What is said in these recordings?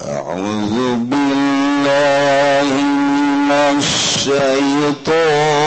أعوذ بالله من الشيطان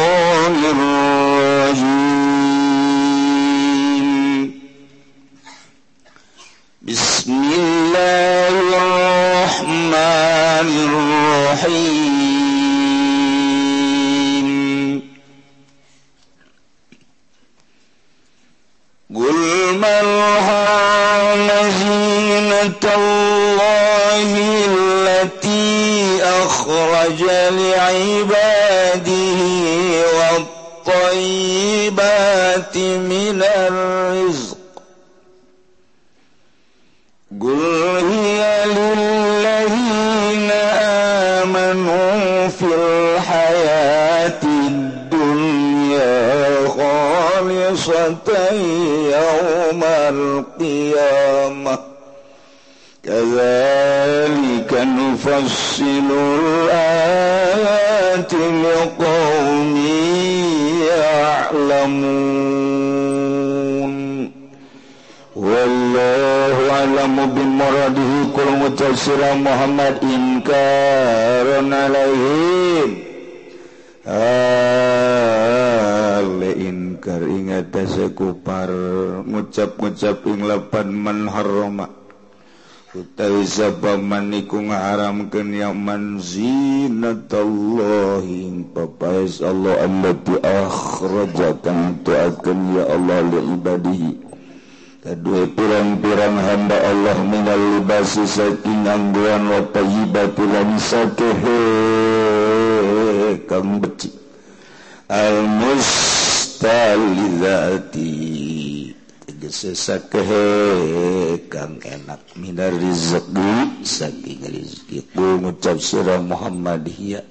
sapamaniku ngaharam kenyaman zinatallahi papais Allah allati akhrajakan tu'akan ya Allah li'ibadihi Kedua pirang-pirang hamba Allah minal libasi saking angguan wa tayyibati lan sakehe kang beci al mustalizati sesakehekan enak minar rizqi saking rizqi. Ku ngucap sirah Muhammad hiya.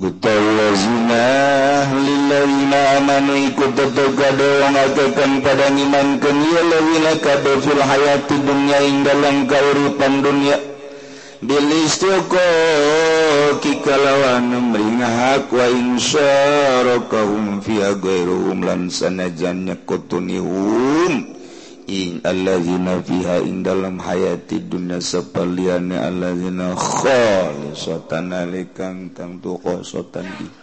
Utawa zina lillazina amanu iku tetep kadongakeun padang iman keun lawina kabeh fil hayati dunia ing dalam kaurupan dunia. Bilko kikalawan memberinghak wainsyaro kaum lan sanajan kotunihum ing alladzina fiha ing dalam hayati dunia sepaliannya alladzina khol sotan alikang tang tuqo sotan bihi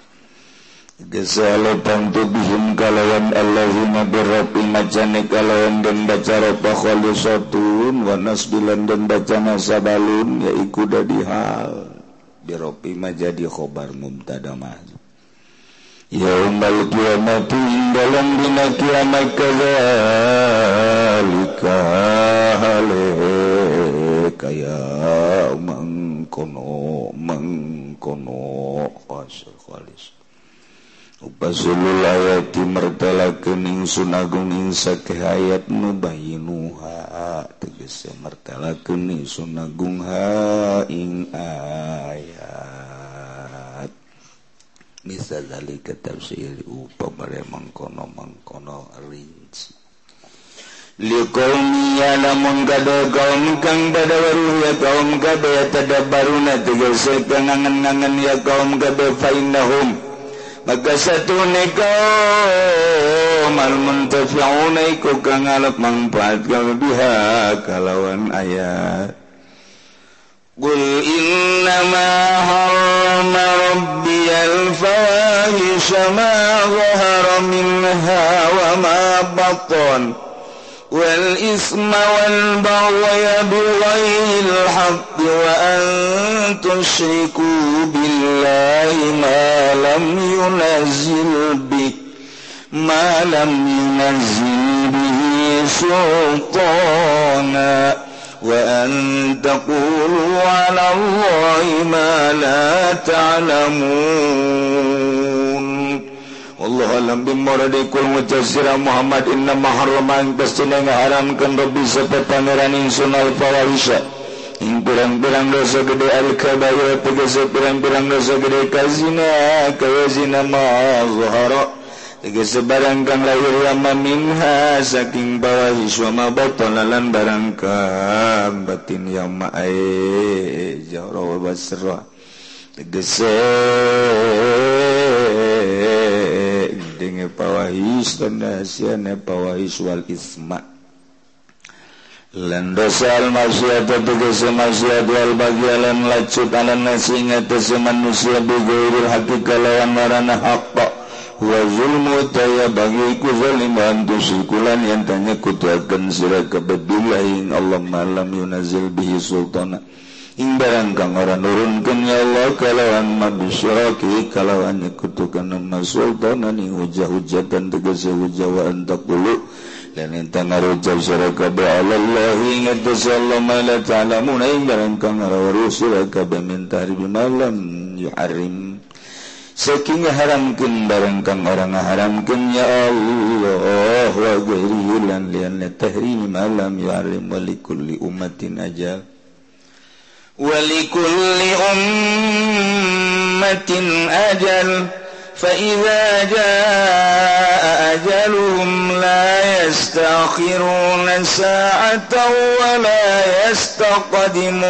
bantu bihim kalawan Allahumma birrabi majani kalawan dan baca ropa kholisatun wa nasbilan dan baca nasabalun ya iku dadi hal. Birrabi majadi khobar mumtada mahzub ya umbal kiamati dalam dina kiamat kazalika hale kaya mengkono mengkono khasil kholisatun Upasulati mertalakening sunagunging sakehayat nubayinuha tegese mertalakening sunagung haing ayat. Bisa dari tafsir upamare mangkono mangkono rinci. Liqaumiya namun kado kaum kang pada waruh ya kaum kabe tadabaruna tegese kenangan-nangan ya kaum kabe fainahum maka satu nikomalmuntafiaiku kang ngalap manfaat pihak kalawan ayat. Qul innama harrama rabbi al-fawahisha ma zahara minha wa ma batan والإثم والبغي بغير الحق وأن تشركوا بالله ما لم ينزل به ما لم ينزل به سلطانا وأن تقولوا على الله ما لا تعلمون. Allahulam kul mujassira Muhammad inna maharraman pestuna ngaharamkan Rabbi sapa pangeran ingsun al-fawahisya ing pirang-pirang dosa gede al-kabair tegese pirang-pirang dosa gede kazina kazina ma zahara tegese barang kang lahir lama minha saking bawah iswa ma batalalan barang kang batin yang ma'ai jahra wa basra. Tegese dinge pawahis dan rahasiane pawahis wal isma lan dosa al maksiat tegese maksiat wal bagialan lacut anan sing atase manusia bigoiril hati kalawan marana haqqa. Wa zulmu taya bagi ku zalim antu syirkulan yang tanya kutuakan sirah kebedulah Allah malam yunazil bihi sultana. baranggang ora nurunkan ya Allah kalauwan mabisyaki kalauwan nyekutukan nama Sultanani hujah-hujatan tegas hujawaan tak dulu. Dan entah ngarucap syarakabe Allah ingat Allah mala ta'alamun aing barangkang ngarawaru syarakabe mintari bimalam yuharim saking haramkan barangkang ora haramkan ya Allah wa gairi lan lian tahrim malam yuharim walikulli ummatin ajal. Walkulli ummatin ajal فإذا جاء أجلهم لا يستأخرون ساعة ولا يستقدمون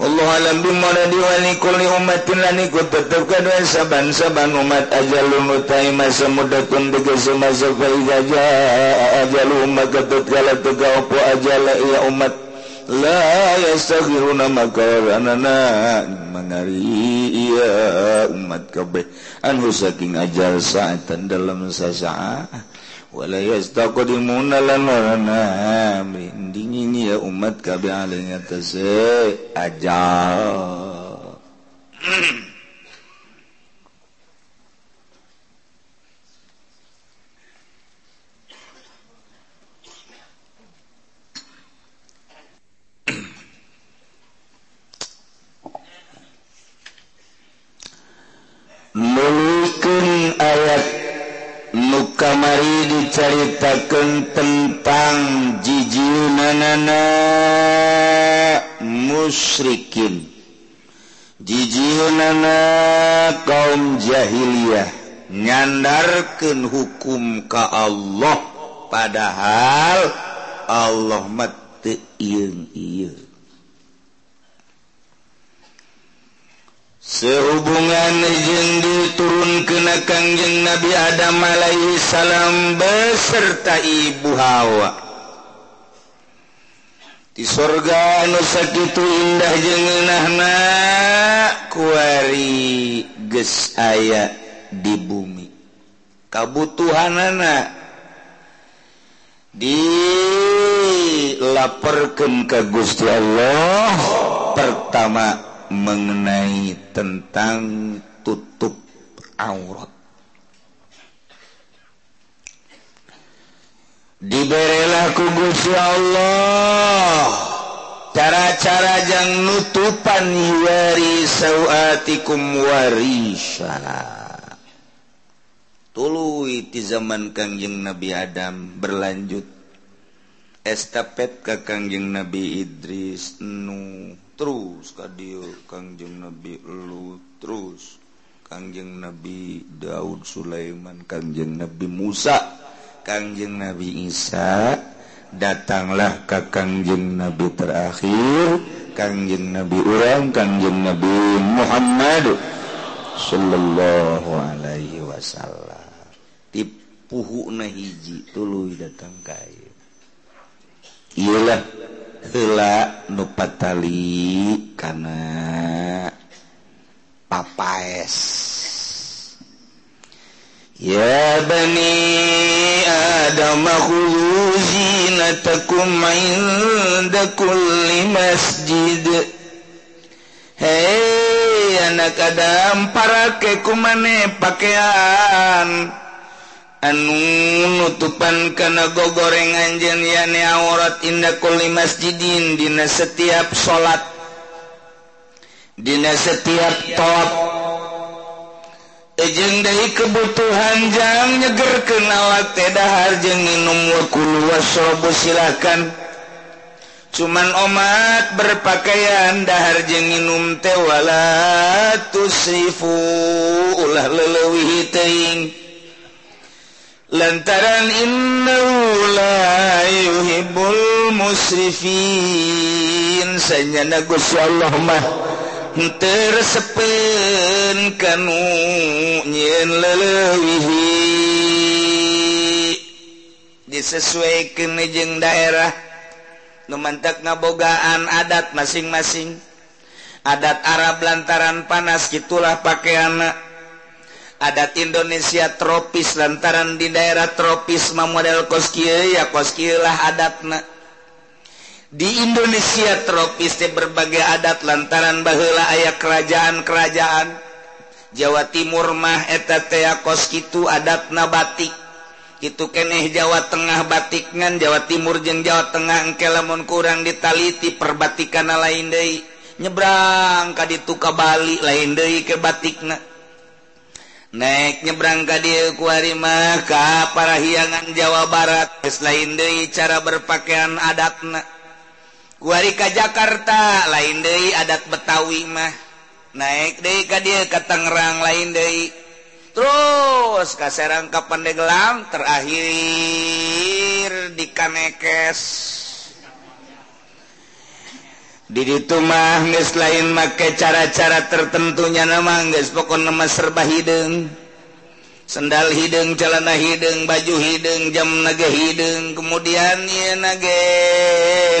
Allah alam bimana diwali kulli umatin lan iku tetep kadua saban-saban umat ajalun utai masa mudatun tegese masa fa iza jaa ajalum maka tatkala tega apa ajala ya umat la yastaghfiruna makawaranana mangari iya umat kabeh anhu saking ajal saatan dalam sasaat wala yastaqdimuna lan warana mendingin ya umat kabeh alaihi atas ajal ke tentang jijjiunanana musyrikin. Jijjiunana kaum jahiliyah. Nyandarkan hukum ke Allah. Padahal Allah mate iing-iing sehubungan izin diturun kenakanjeng Nabi Adam Alaihissalam beserta Ibu Hawa. Di surga nusa itu indah jengenahna kuari ges aya di bumi. Kabutuhanana dilaporkan ke Gusti Allah pertama. mengenai tentang tutup aurat. Diberilah ku Gusti Allah cara-cara yang nutupan wari sawatikum warisa. Tuluy di zaman Kangjeng Nabi Adam berlanjut estafet ke Kangjeng Nabi Idris Nuh terus Kadio Kangjeng Nabi lu terus. Kangjeng Nabi Daud Sulaiman Kangjeng Nabi Musa Kangjeng Nabi Isa datanglah ke Kangjeng Nabi terakhir Kangjeng Nabi orang Kangjeng Nabi Muhammad sallallahu alaihi wasallam. Tipuhu hiji tuluy datang kae iyalah hela nupatali karena papaes. Ya bani adam khudhu zinatakum inda kulli masjid. Hei anak adam para kekumane pakaian. anu nutupan kana go goreng anjen yane awrat indakuli masjidin dina setiap salat dina setiap tawaf. Ejeng dari kebutuhan jang nyeger kenalak tedahar jeng minum wakulu wasrobu silakan. Cuman omat berpakaian dahar jeng minum tewala tusrifu ulah lelewi teing lantaran innaulayuhibul musrifin senyana Gusti Allah mah tersepen kanu nyeun leulewihi disesuaikan jeung daerah. Nu ngabogaan adat masing-masing. Adat Arab lantaran panas gitulah pakaianna adat Indonesia tropis lantaran di daerah tropis model koski ya koskilah adat di Indonesia tropis di berbagai adat lantaran bahla ayah kerajaan-kerajaan. Jawa Timur mah etatea koski itu adat nabatik itu keneh Jawa Tengah batikngan Jawa Timur jeng Jawa Tengah engke lamun kurang ditaliti perbatikan lain deui. Nyebrang ka ditu ka Bali lain deui ke batikna. Nek nyebrang ka dia kuarimah ka para hiangan Jawa Barat geus lain deui cara berpakaian adatna. Kuari ka Jakarta lain deui adat Betawi mah. Naik deui ka dia ka Tangerang lain deui. Terus ka Serang ka Pandeglang terakhir di Kanekes. diditumah guys lain make cara-cara tertentunya nama guys pokok nama serba hidung sendal hidung celana hidung baju hidung jam naga hidung kemudian ya nage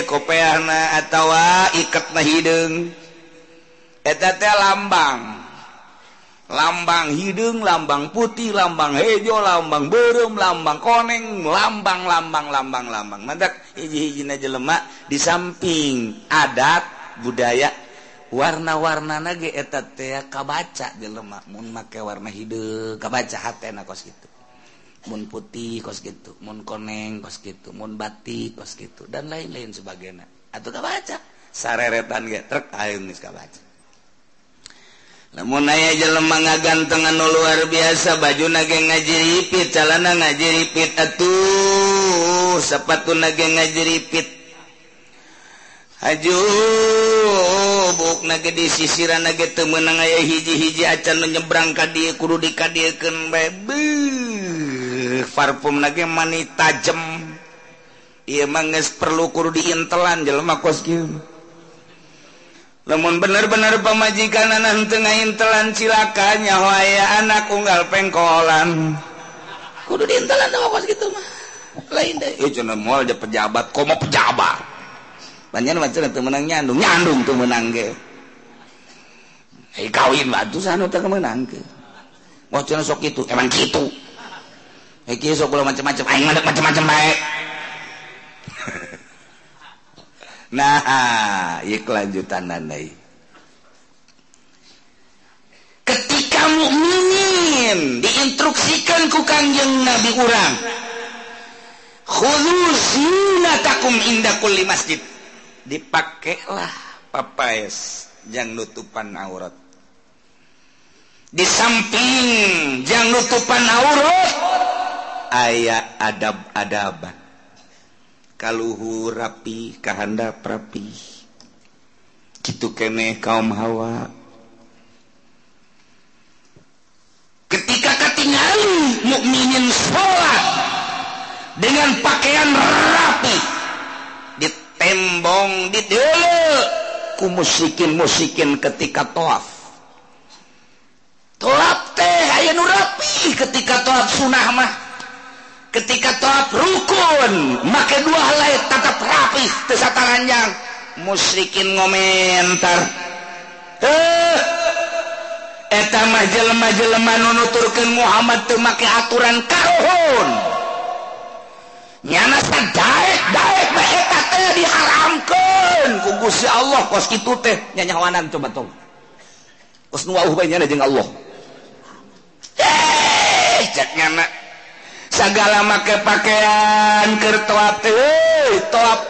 kopeana atau ikat na hidung eta teh lambang. lambang hidung lambang putih lambang hejo lambang berum lambang koneng lambang lambang lambang lambang. Madak hiji-hiji aja jelema di samping adat budaya. Warna-warna nage eta teh kabaca jelema mun make warna hidung kabaca hatena kos gitu mun putih kos gitu mun koneng kos gitu mun batik kos gitu dan lain-lain sebagainya atau kabaca. Sareretan ge trek geus kabaca. namun aya jelemah ngagantengan luar biasa baju nage ngajiripit calana ngajiripit atuh sepatu nage ngajiripit. Haju buk nage di sisiran nage temenang aya hiji-hiji acan nyebrang ka dieu kudu dikadiekeun bae. Parfum nage mani tajem ieu mah geus perlu kudu diintelan jelema kos kieu lemun bener-bener pemajikan anak tengahin telan cilakanya waya anak unggal pengkolan. Kudu diintelan sama kos gitu mah. Lain deh. Itu moal aja pejabat komo pejabat. Banyak macam itu menang nyandung nyandung tuh menang ke Hei eh, kawin batu sana tak menang ke mau cina sok itu emang gitu. Eh, Hei kia sok macam-macam. Aing macam-macam baik nah kelanjutan nanai ketika mukminin diinstruksikan ku kanjeng Nabi urang takum inda kulli masjid. Dipakailah papaes yang nutupan aurat. Di samping yang nutupan aurat ayat adab-adaban kalluhur rapi kahanda rapi gitu kene kaum Hawa. Ketika ketinggali mukminin sholat dengan pakaian rapi ditembong didele ku musikin musikin ketika toaf toaf teh ayo rapi ketika toaf sunah mah. ketika toat rukun make dua helai tatap rapih tesata ranjang musyrikin ngomentar. Eh eta mah jelema-jelema nu nuturkeun Muhammad teu make aturan karuhun. Nyana sadaek daek mah eta teh diharamkeun. Ku Gusti Allah kos kitu teh nyanyawanan coba tong. Kos nu wauh bae nyana jeung Allah. Eh cek nyana. segala make pakaian eh,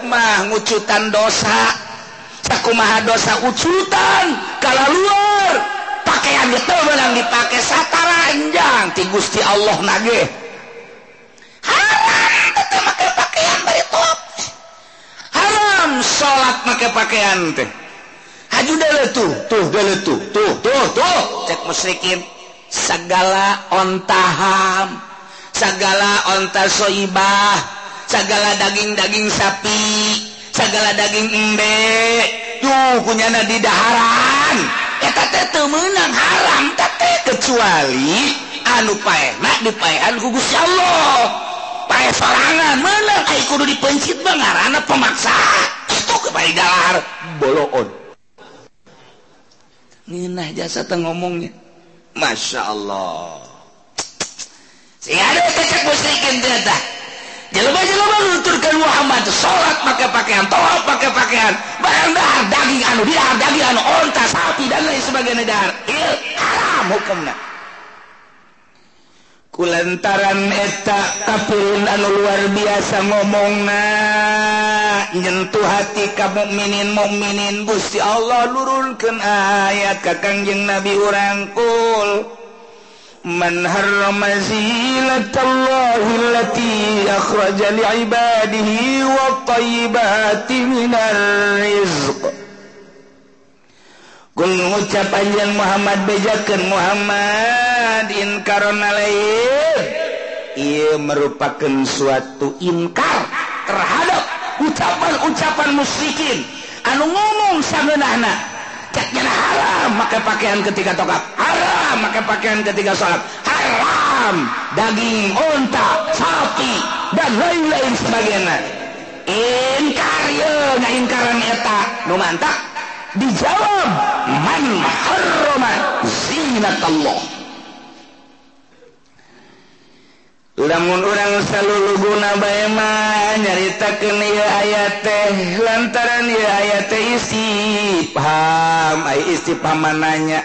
mah ngucutan dosa. Sakumaha dosa ucutan kalau luar pakaian itu menang dipakai satara enjang ti Gusti Allah nage. Haram tetap make pakaian bari top haram sholat make pakaian teh. Haju dele tuh tuh dele tuh tuh tuh tuh. Cek musyrikin segala ontaham segala onta soibah segala daging-daging sapi segala daging embek tuh punyana di daharan. Eta teh teu meunang haram teh kecuali anu paenak dipaean ku Gusti Allah. Pae sorangan meunang ai kudu dipencit bae ngaranna pemaksaan. Itu kepada dahar boloon. Nginah jasa teh ngomongnya. Masya Allah. musrikinturkan Muhammad salat pakai pakaian to pakai pakaian bahan-bahan daging anu dihar daging anu onta sapi dan lain sebagainya dahar haram hukumna kulantaran eta kafirun anu luar biasa ngomongna nyentuh hati ka mukminin mukminin Gusti Allah nurunkan ayat ka Kangjeng Nabi urang kul. من حرم زينة الله التي أخرج لعباده والطيبات من الرزق. Kul ngucap anjeun Muhammad bejakeun Muhammad inkarona lain ieu merupakan suatu inkar terhadap ucapan-ucapan musyrikin. Anu ngomong sageunahna caknya haram make pakaian ketika tokat haram make pakaian ketika sholat. Haram daging unta sapi dan lain-lain sebagainya. Inkar ya nah eta nu dijawab man harrama zinat Allah lamun orang saluluguna bayma nyarita ke ayat teh lantaran ya ayat isi paham isti pamananya.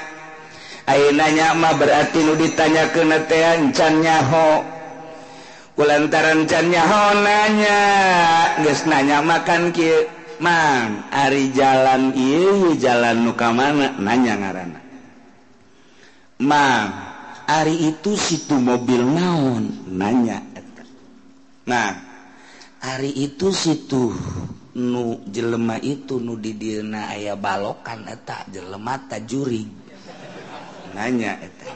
Nanya mah berarti nu ditanya kenetean cannyaho kulantaran cannyaho nanya geus nanya makan kieu. Mang ari jalan ieu jalan nu ka mana? Nanya ngaranna mang Ari itu situ mobil naon? Nanya. Nah Ari itu situ nu jelema itu nu didirna aya balokan eta. Jelema tajuri nanya eta.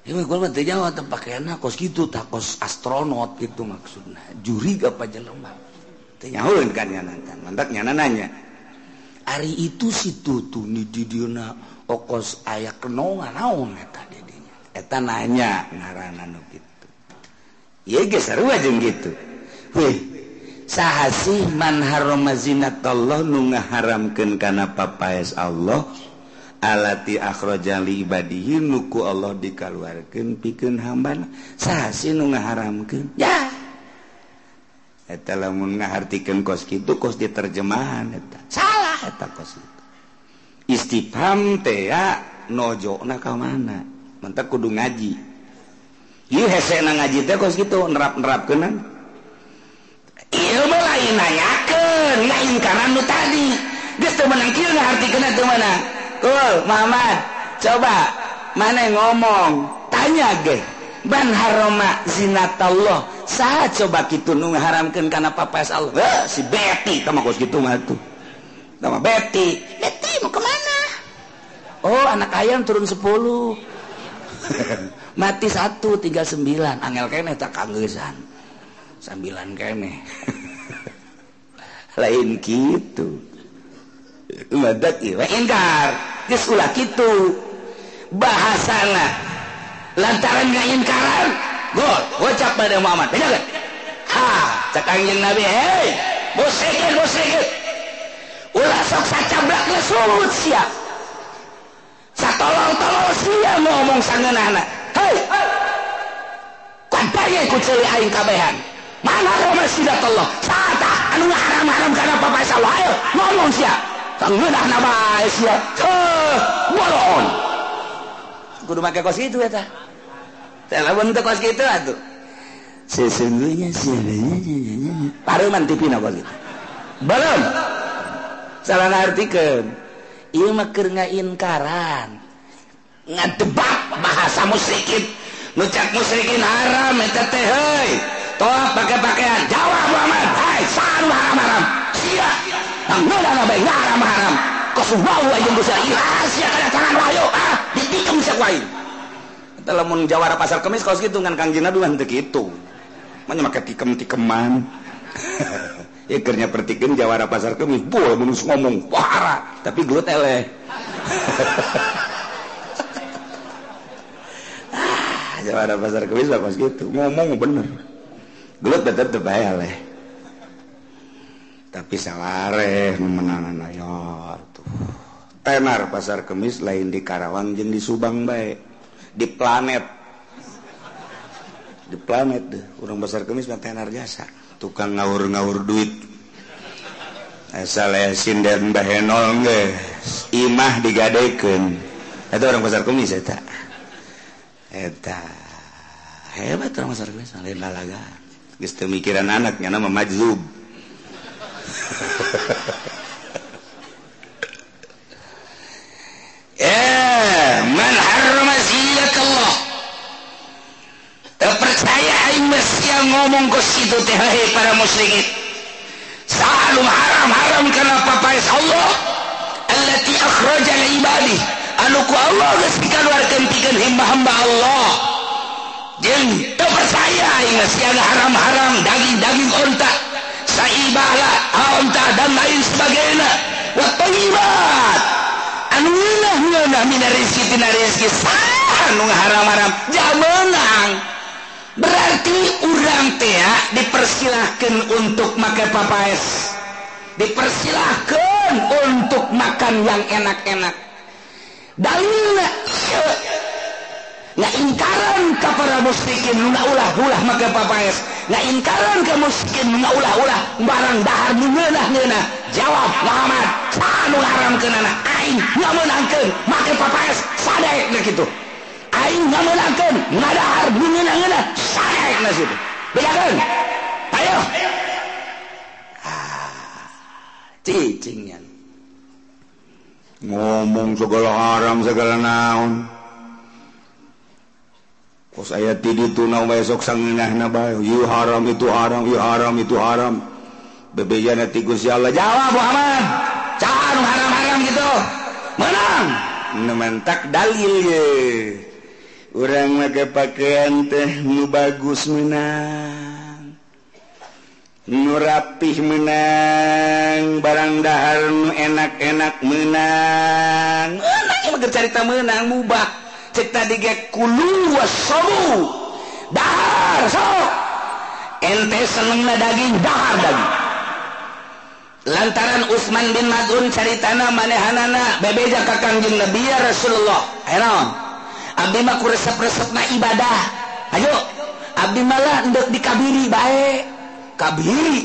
Ibu mah mati Jawa pakaian kos gitu tak kos astronot gitu maksudnya juri apa jelema? Tanya kan nyana kan, mantak nyana nanya. Ari itu situ tuh ni diduna okos aya kenongan naon eta didinya. Eta nanya ngaranna nu kitu. Ieu geus sarua jeung kitu. Weh, saha sih man harama zinatallah nu ngaharamkeun kana papaes Allah alati akhraja li ibadihi nu ku Allah dikaluarkeun pikeun hamba Saha sih nu ngaharamkeun? Ya. Eta lamun ngahartikeun kos kitu kos diterjemahan eta. Saha istifham nojo mana. Mantap kudu ngaji. Ngaji gitu nerap-nerap kenan ilmu lain nanyakan lain karena nu tadi. Geus teu menang kieu kena teu mana? Kul Muhammad coba mana ngomong? Tanya ge ban haroma zinatallah saha coba kitu nu haramkeun kana papas Allah? Eh, si beti kos kitu mah tuh. nama Betty. Betty mau kemana? Oh anak ayam turun 10 mati satu tinggal sembilan. Angel kene tak kangesan. Sembilan kene. Lain gitu. Madat iya. Ingkar geus ulah kitu bahasana lantaran ngaingkaran gol wajab pada Muhammad. Bener ha cak kanjeng Nabi. Hei musyrikin musyrikin ulah sok sacablak ngesulut sia. Satolong tolong sia ngomong sangeunana hei kumpaye ku ceuli aing kabehan. Mana romasidat Allah sata anu haram-haram karena papa Allah ayo ngomong sia. Sangeunana bae sia. Heh bolon. Kudu make kos itu eta telepon teu kos kitu atuh. Sesungguhnya sih baru mantipin apa gitu belum. salah keur ngainkaran. Ngadebat bahasa musyrikin. Nucak musyrikin haram eta teh heuy tolak pakai pakaian jawab Muhammad. Hai saru haram haram. Sia. Nang nula na bae haram haram. Kosubau ayeung geus sia. Kana ah, tangan wayo ah ditikem sak wae eta lamun jawara pasar kemis kos kitu kan kangjena duan teu kitu. Mah make tikem-tikeman ikernya pertikem jawara pasar kemis. Boleh menus ngomong parah tapi gelut eleh ah, jawara pasar kemis pas gitu. Ngomong bener. Tapi salahre memenangan tuh. Tenar pasar kemis lain di Karawang je di Subang baik di planet. Di planet deh. Orang besar kemis tenar jasa tukang ngawur-ngawur duit. Asal yasin dan bahenol nge imah digadaikan itu orang pasar kumis eta. Eta. Hebat orang pasar kumis lain lalaga geus mikiran anaknya nama majzub. Eh man haram percaya yang ngomong ke situ teh para muslimin sa'alum haram haram karena papais Allah? Allati akhraja ibadi. Anu ku Allah geus dikaluarkeun pikeun hamba-hamba Allah. Jeung teu percaya aing haram-haram daging-daging onta saibala onta dan lain sebagainya. Wa thayyibat. Anu ngeunah ngeunah mina rezeki tina rezeki sah anu haram-haram. Jamenang menang. berarti urang tea dipersilahkan untuk makan papaes dipersilahkan untuk makan yang enak-enak. Dalilnya nggak ingkaran ke para muslimin ulah ulah maka papaes nggak ingkaran ke muslimin nggak ulah ulah barang dahar ngeunah ngeunah. Jawab Muhammad anu haram kenana aing menangkan make papaes sade nah gitu aing nggak ngadahar ngeunah ngeunah naik situ. Bilakan. Ayo. Ah, cicingnya. Ngomong segala haram segala naon. Kok saya tidi tunau besok sanginah nabay. Yu haram itu haram, yu haram itu haram. Bebejana ti Gusti Allah. Jawab Muhammad. Can haram-haram gitu. Menang. Nementak dalil ye. orang make pakaian teh nu bagus menang nu rapih menang barang dahar nu enak-enak menang menang eh, yang cerita menang mubah. Cek tadi ge kulu dahar so. Ente senengna daging dahar daging. Lantaran Utsman bin Mad'un ceritana manehanana bebeja ka kangjeng Nabi Rasulullah. Enon Abdiku resep-resep na ibadah. Ayo. Abdi malah untuk dikabiri baik kabiri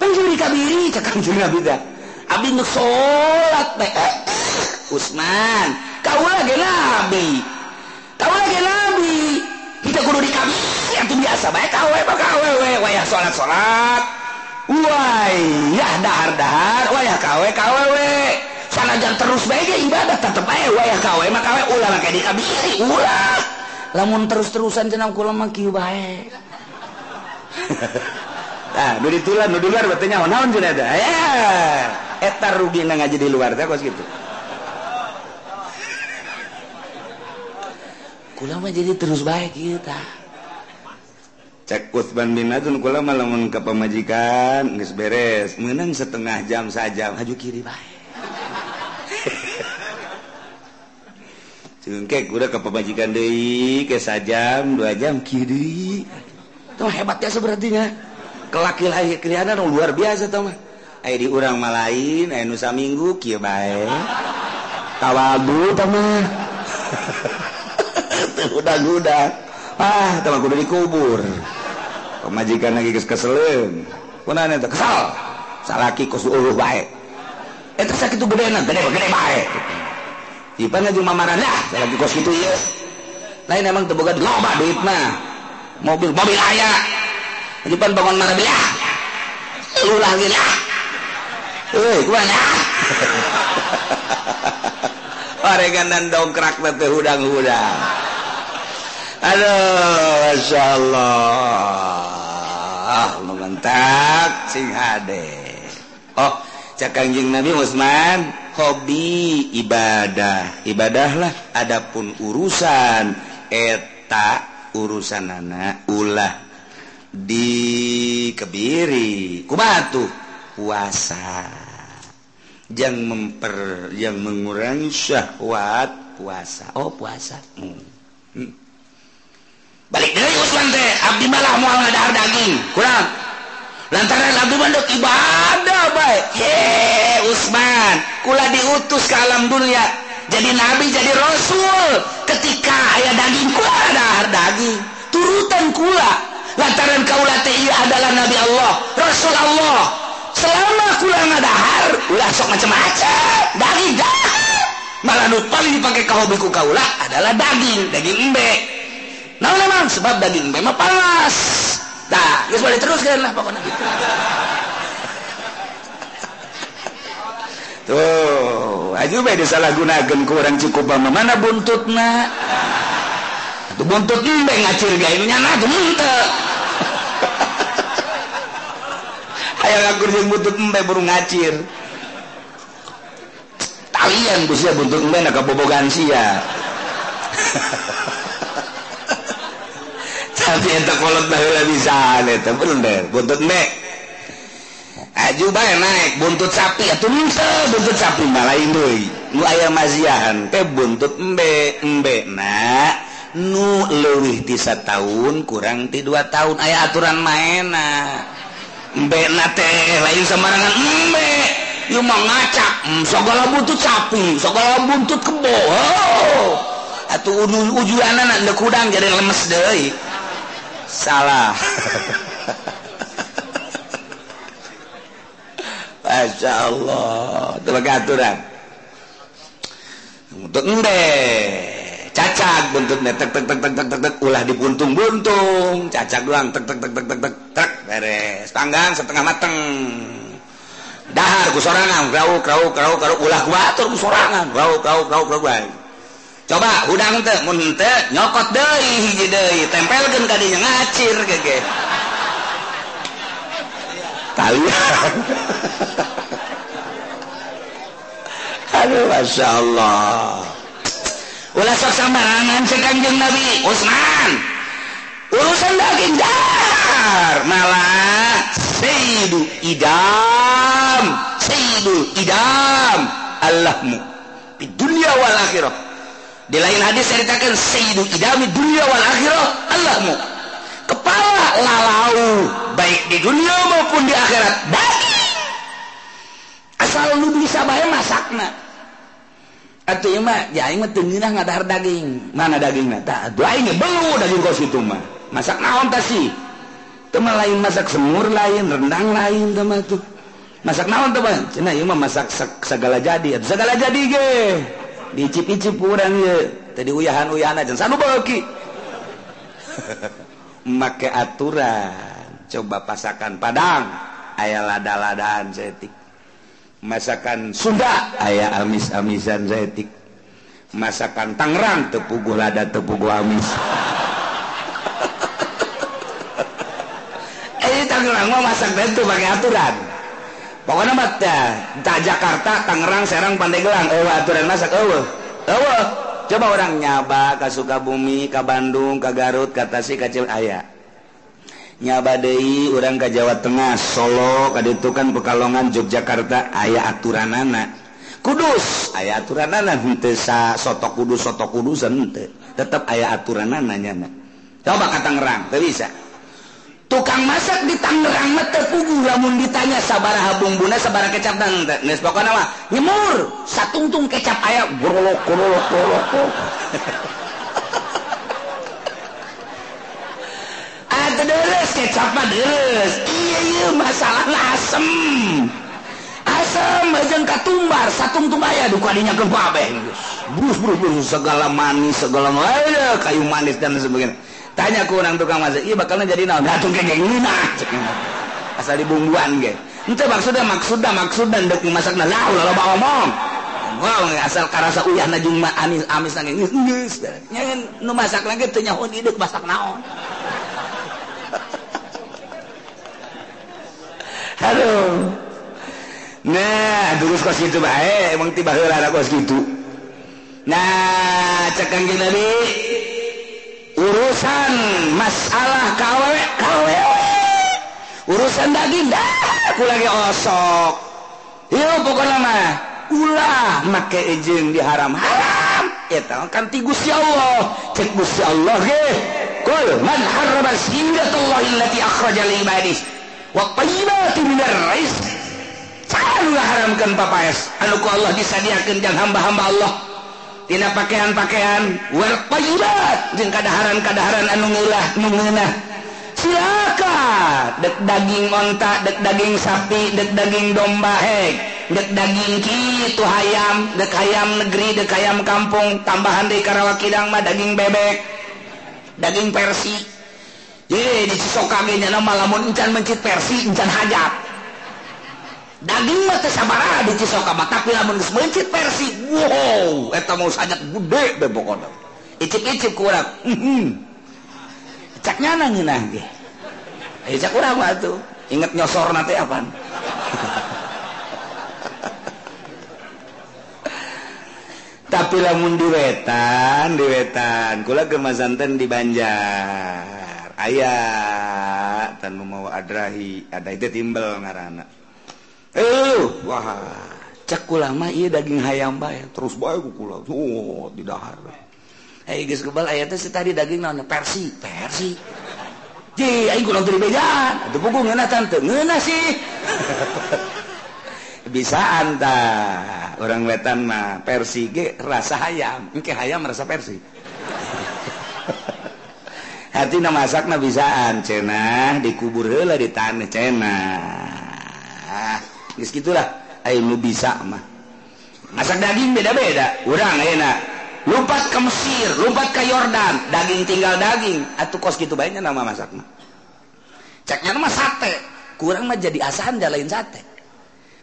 penjuri kabiri. Cekang juri abdi dah abdi nu sholat teh Usman. Kau lagi nabi. Kau lagi nabi. Kita kudu dikabiri itu biasa baik kau we kau we. Wayah sholat sholat wayah dahar dahar wayah kawe we. we. sanajan terus baiknya ibadah tetap aja wayah kawe maka we ulah maka di kabiri ulah. Lamun terus-terusan cenang kula mah kieu bae. Ah nu di tulan nu di luar batu nyawa naon cenah eta. Ya eta rugi na ngaji di luar teh kos kitu. Kula mah jadi terus baik kieu tah cek Utsman bin Adun kula mah lamun ka pamajikan geus beres. Menang setengah jam sajam. Haju kiri baik cengkek udah ke pemajikan deui ke sajam dua jam kiri. Tuh hebatnya sepertinya. Kelaki lain kelihatan luar biasa tuh mah. Ayo di lain, malain ayo nusa minggu kia Tawadu tawabu mah. udah udah ah teman kudu dikubur. Pemajikan lagi kes keselin. Kuna nih kesal. Salaki kusuruh bae. Eh, Eta sakitu gedena, gede gede gede baik Ipan aja mamaran lah lagi kos gitu ya. Lain emang teboga loba duit mah. Mobil mobil ayah depan bangun mana bila. Lu lagi lah. Eh, kemana? Parengan dan dongkrak nanti hudang-hudang. Aduh, Masya Allah. Mengentak sing hade. Oh, cak kanjing Nabi Usman. hobi ibadah. Ibadahlah adapun urusan. Eta urusan anak ulah dikebiri. Kubatu puasa. Yang memper yang mengurangi syahwat puasa. Oh puasa. Hmm. Hmm. balik dari teh. Abdi malah mual ngadahar daging. Kurang. lantaran Abu Bandok ibadah baik ye Usman kula diutus ke alam dunia. Jadi nabi jadi rasul. Ketika ayah daging kula ada daging. Turutan kula. Lantaran kaula teh adalah nabi Allah rasul Allah. Selama kula ngadahar ulah sok macam-macam daging dahar. Malah nu paling dipakai kahobiku kaula adalah daging daging embe. Nah memang sebab daging embe mah panas. Nah, geus balik terus kan lah pokoknya gitu. Tuh, aja bae salah gunakan ku urang cukup mah mana buntutna? Tuh buntut embe ngacir gawe nyana tuh muntah. Hayang ngakur jeung buntut embe burung ngacir. Talian ku sia buntut embe nak kabobogan sia. tapi eta kolot baheula bisa eta bener buntut mek. Ah, Aju bae naik buntut sapi. Ah, atuh henteu buntut sapi malain deui nu aya maziahan teh buntut embe embe na nu leuwih ti tahun kurang ti dua tahun. Aya aturan maena ah. embe na teh lain sembarangan embe ieu mah ngacak hmm, segala buntut sapi segala buntut kebo. Oh. atuh ujul-ujulanna ndek kudang jadi lemes deui. salah. Masya Allah. Itu aturan. Untuk embe cacat. Buntutnya tek tek tek tek tek tek, tek. ulah dibuntung buntung cacat doang. Tek tek tek tek tek tek tek. Beres. Tanggang setengah mateng. Dahar ku sorangan. Krau krau krau krau ulah kuatur ku sorangan. Krau krau krau krau coba udang teh mun teh nyokot deui hiji deui tempelkeun ka dinya ngacir gege. Kalian. Aduh masya Allah. Ulah sok sembarangan si kanjeng Nabi. Utsman urusan daging dar. Malah sayyidu idam. Sayyidu idam. Allahmu di dunia wal akhirah di lain hadis ceritakan sayyidu idami dunia wal akhirah Allahmu. Kepala lalau baik di dunia maupun di akhirat daging asal lu bisa bayar masakna. Atau ya mah ya mah tenginah ngadahar daging. Mana dagingnya tak doa ini belu daging kos itu mah. Masak naon tak sih? Teman lain masak semur lain rendang lain teman tuh masak naon teman cina iya mah masak segala jadi segala jadi ge dicip-icip kurang tadi uyahan uyahan aja. Sanu bagi make aturan. Coba pasakan padang. Ayah lada-ladaan zetik masakan Sunda. Ayah amis-amisan zetik masakan Tangerang. Tepugu lada tepugu amis. Eh Tangerang mah masak bentuk pakai aturan. pokoknya teh tak Jakarta Tangerang Serang Pandeglang eueuh aturan masak eueuh. Eueuh. Coba orang nyaba ke Sukabumi ke Bandung ke Garut ke Tasik ke Cilaya nyaba deui urang ke Jawa Tengah Solo ka ditu kan Pekalongan Yogyakarta aya aturanana. Kudus aya aturanana henteu sa soto kudus soto kudusan henteu. Tetep aya aturanana nya coba ke Tangerang teu bisa. tukang masak di Tangerang terpugu lamun ditanya sabaraha bumbuna sabaraha kecap dan geus pokona mah nyemur satungtung kecap aya. Gorolok gorolok gorolok ada ah, deres kecap mah deres iya iya masalah asem. Asem jeung katumbar satungtung aya duka dinya kebabeh brus brus brus segala manis segala ayo kayu manis dan sebagainya. Tanya ku orang tukang masak iya bakalnya jadi naon datung kayak gini nah. Asal dibumbuan ge. Itu maksudnya maksudnya maksudnya masak nah lah ulah bawa ngomong wow asal karasa uyah na jeung amis amis nang geus geus nyen nu masak lagi teu nyaho hideuk masak naon. Aduh. Nah terus kos gitu bae emang tiba heula kos gitu. Nah cek kang Nabi urusan masalah kawe kawe urusan daging dah aku lagi osok. Yuk pokoknya mah ulah make ejeng di haram. Haram! Ya kan ti Gusti Allah. Cek Gusti Allah ge. Kul man harrama zinatallahi allati akhraja li ibadis wa tayyibati minar rizq. Can haramkan papaes anu ku Allah disadiakeun jang hamba-hamba Allah. tina pakaian-pakaian werpayibat jeung kadaharan-kadaharan anu ngulah nu ngeunah. Silakan dek daging onta dek daging sapi dek daging domba hek. Dek daging kitu hayam dek hayam negeri dek hayam kampung tambahan di karawakidang mah daging bebek daging persi. Ye dicisok kagenya nama lamun encan mencit persi encan hajat. daging geus mencit versi wow mau sangat gede bebo icip-icip kurang cak nyana ngeunah ge? Nangge cak urang mah tuh inget nyosor nanti apa tapi lamun diwetan diwetan kula gemasanten di Banjar. Ayah tan mau adrahi ada itu timbel ngarana Eh, Wah cek kula mah iya daging hayam bae, terus bay kukula oh di dahar hei eh, geus kebal aya teh tadi daging naon? Persi persi. Ji aing kurang teu bejan atuh pugu ngeunah tante. Ngeunah sih. Bisa anta orang wetan mah persi ge rasa hayam. Engke hayam rasa persi. Hati nama masakna bisaan cenah dikubur heula di tanah cenah. gitulah nu bisa mah. Masak daging beda-beda. Urang enak lupa ke Mesir lompat ke Yordan daging tinggal daging. Atau kos gitu banyaknya nama masak mah. Ceknya nama sate. Kurang mah jadi asahan jalain sate.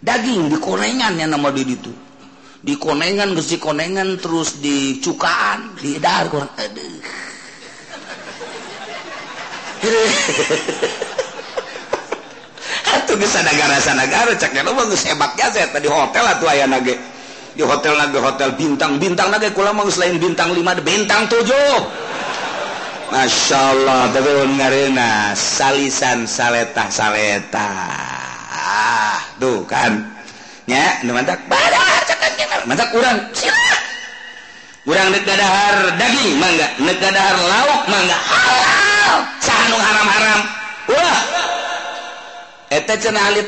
Daging di konengan yang nama di itu di konengan gesi konengan terus di cukaan di dar kurang. Aduh. negara-negara tadi hotel atuh aya nage. Di hotel nage hotel bintang. Bintang nage kula mau selain bintang 5 bintang 7 Masya Allah tapi ngarena salisan saleta saleta ah, tuh kan? Nya ya mantap badah cakan mantap kurang urang. Kurang dadahar daging mangga negara lauk mangga. Halal. Sahanu haram haram wah.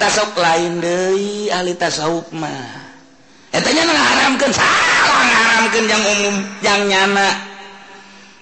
sok lain Dealitasmahramkan salah ngaharamkeun yang umum yang nyana.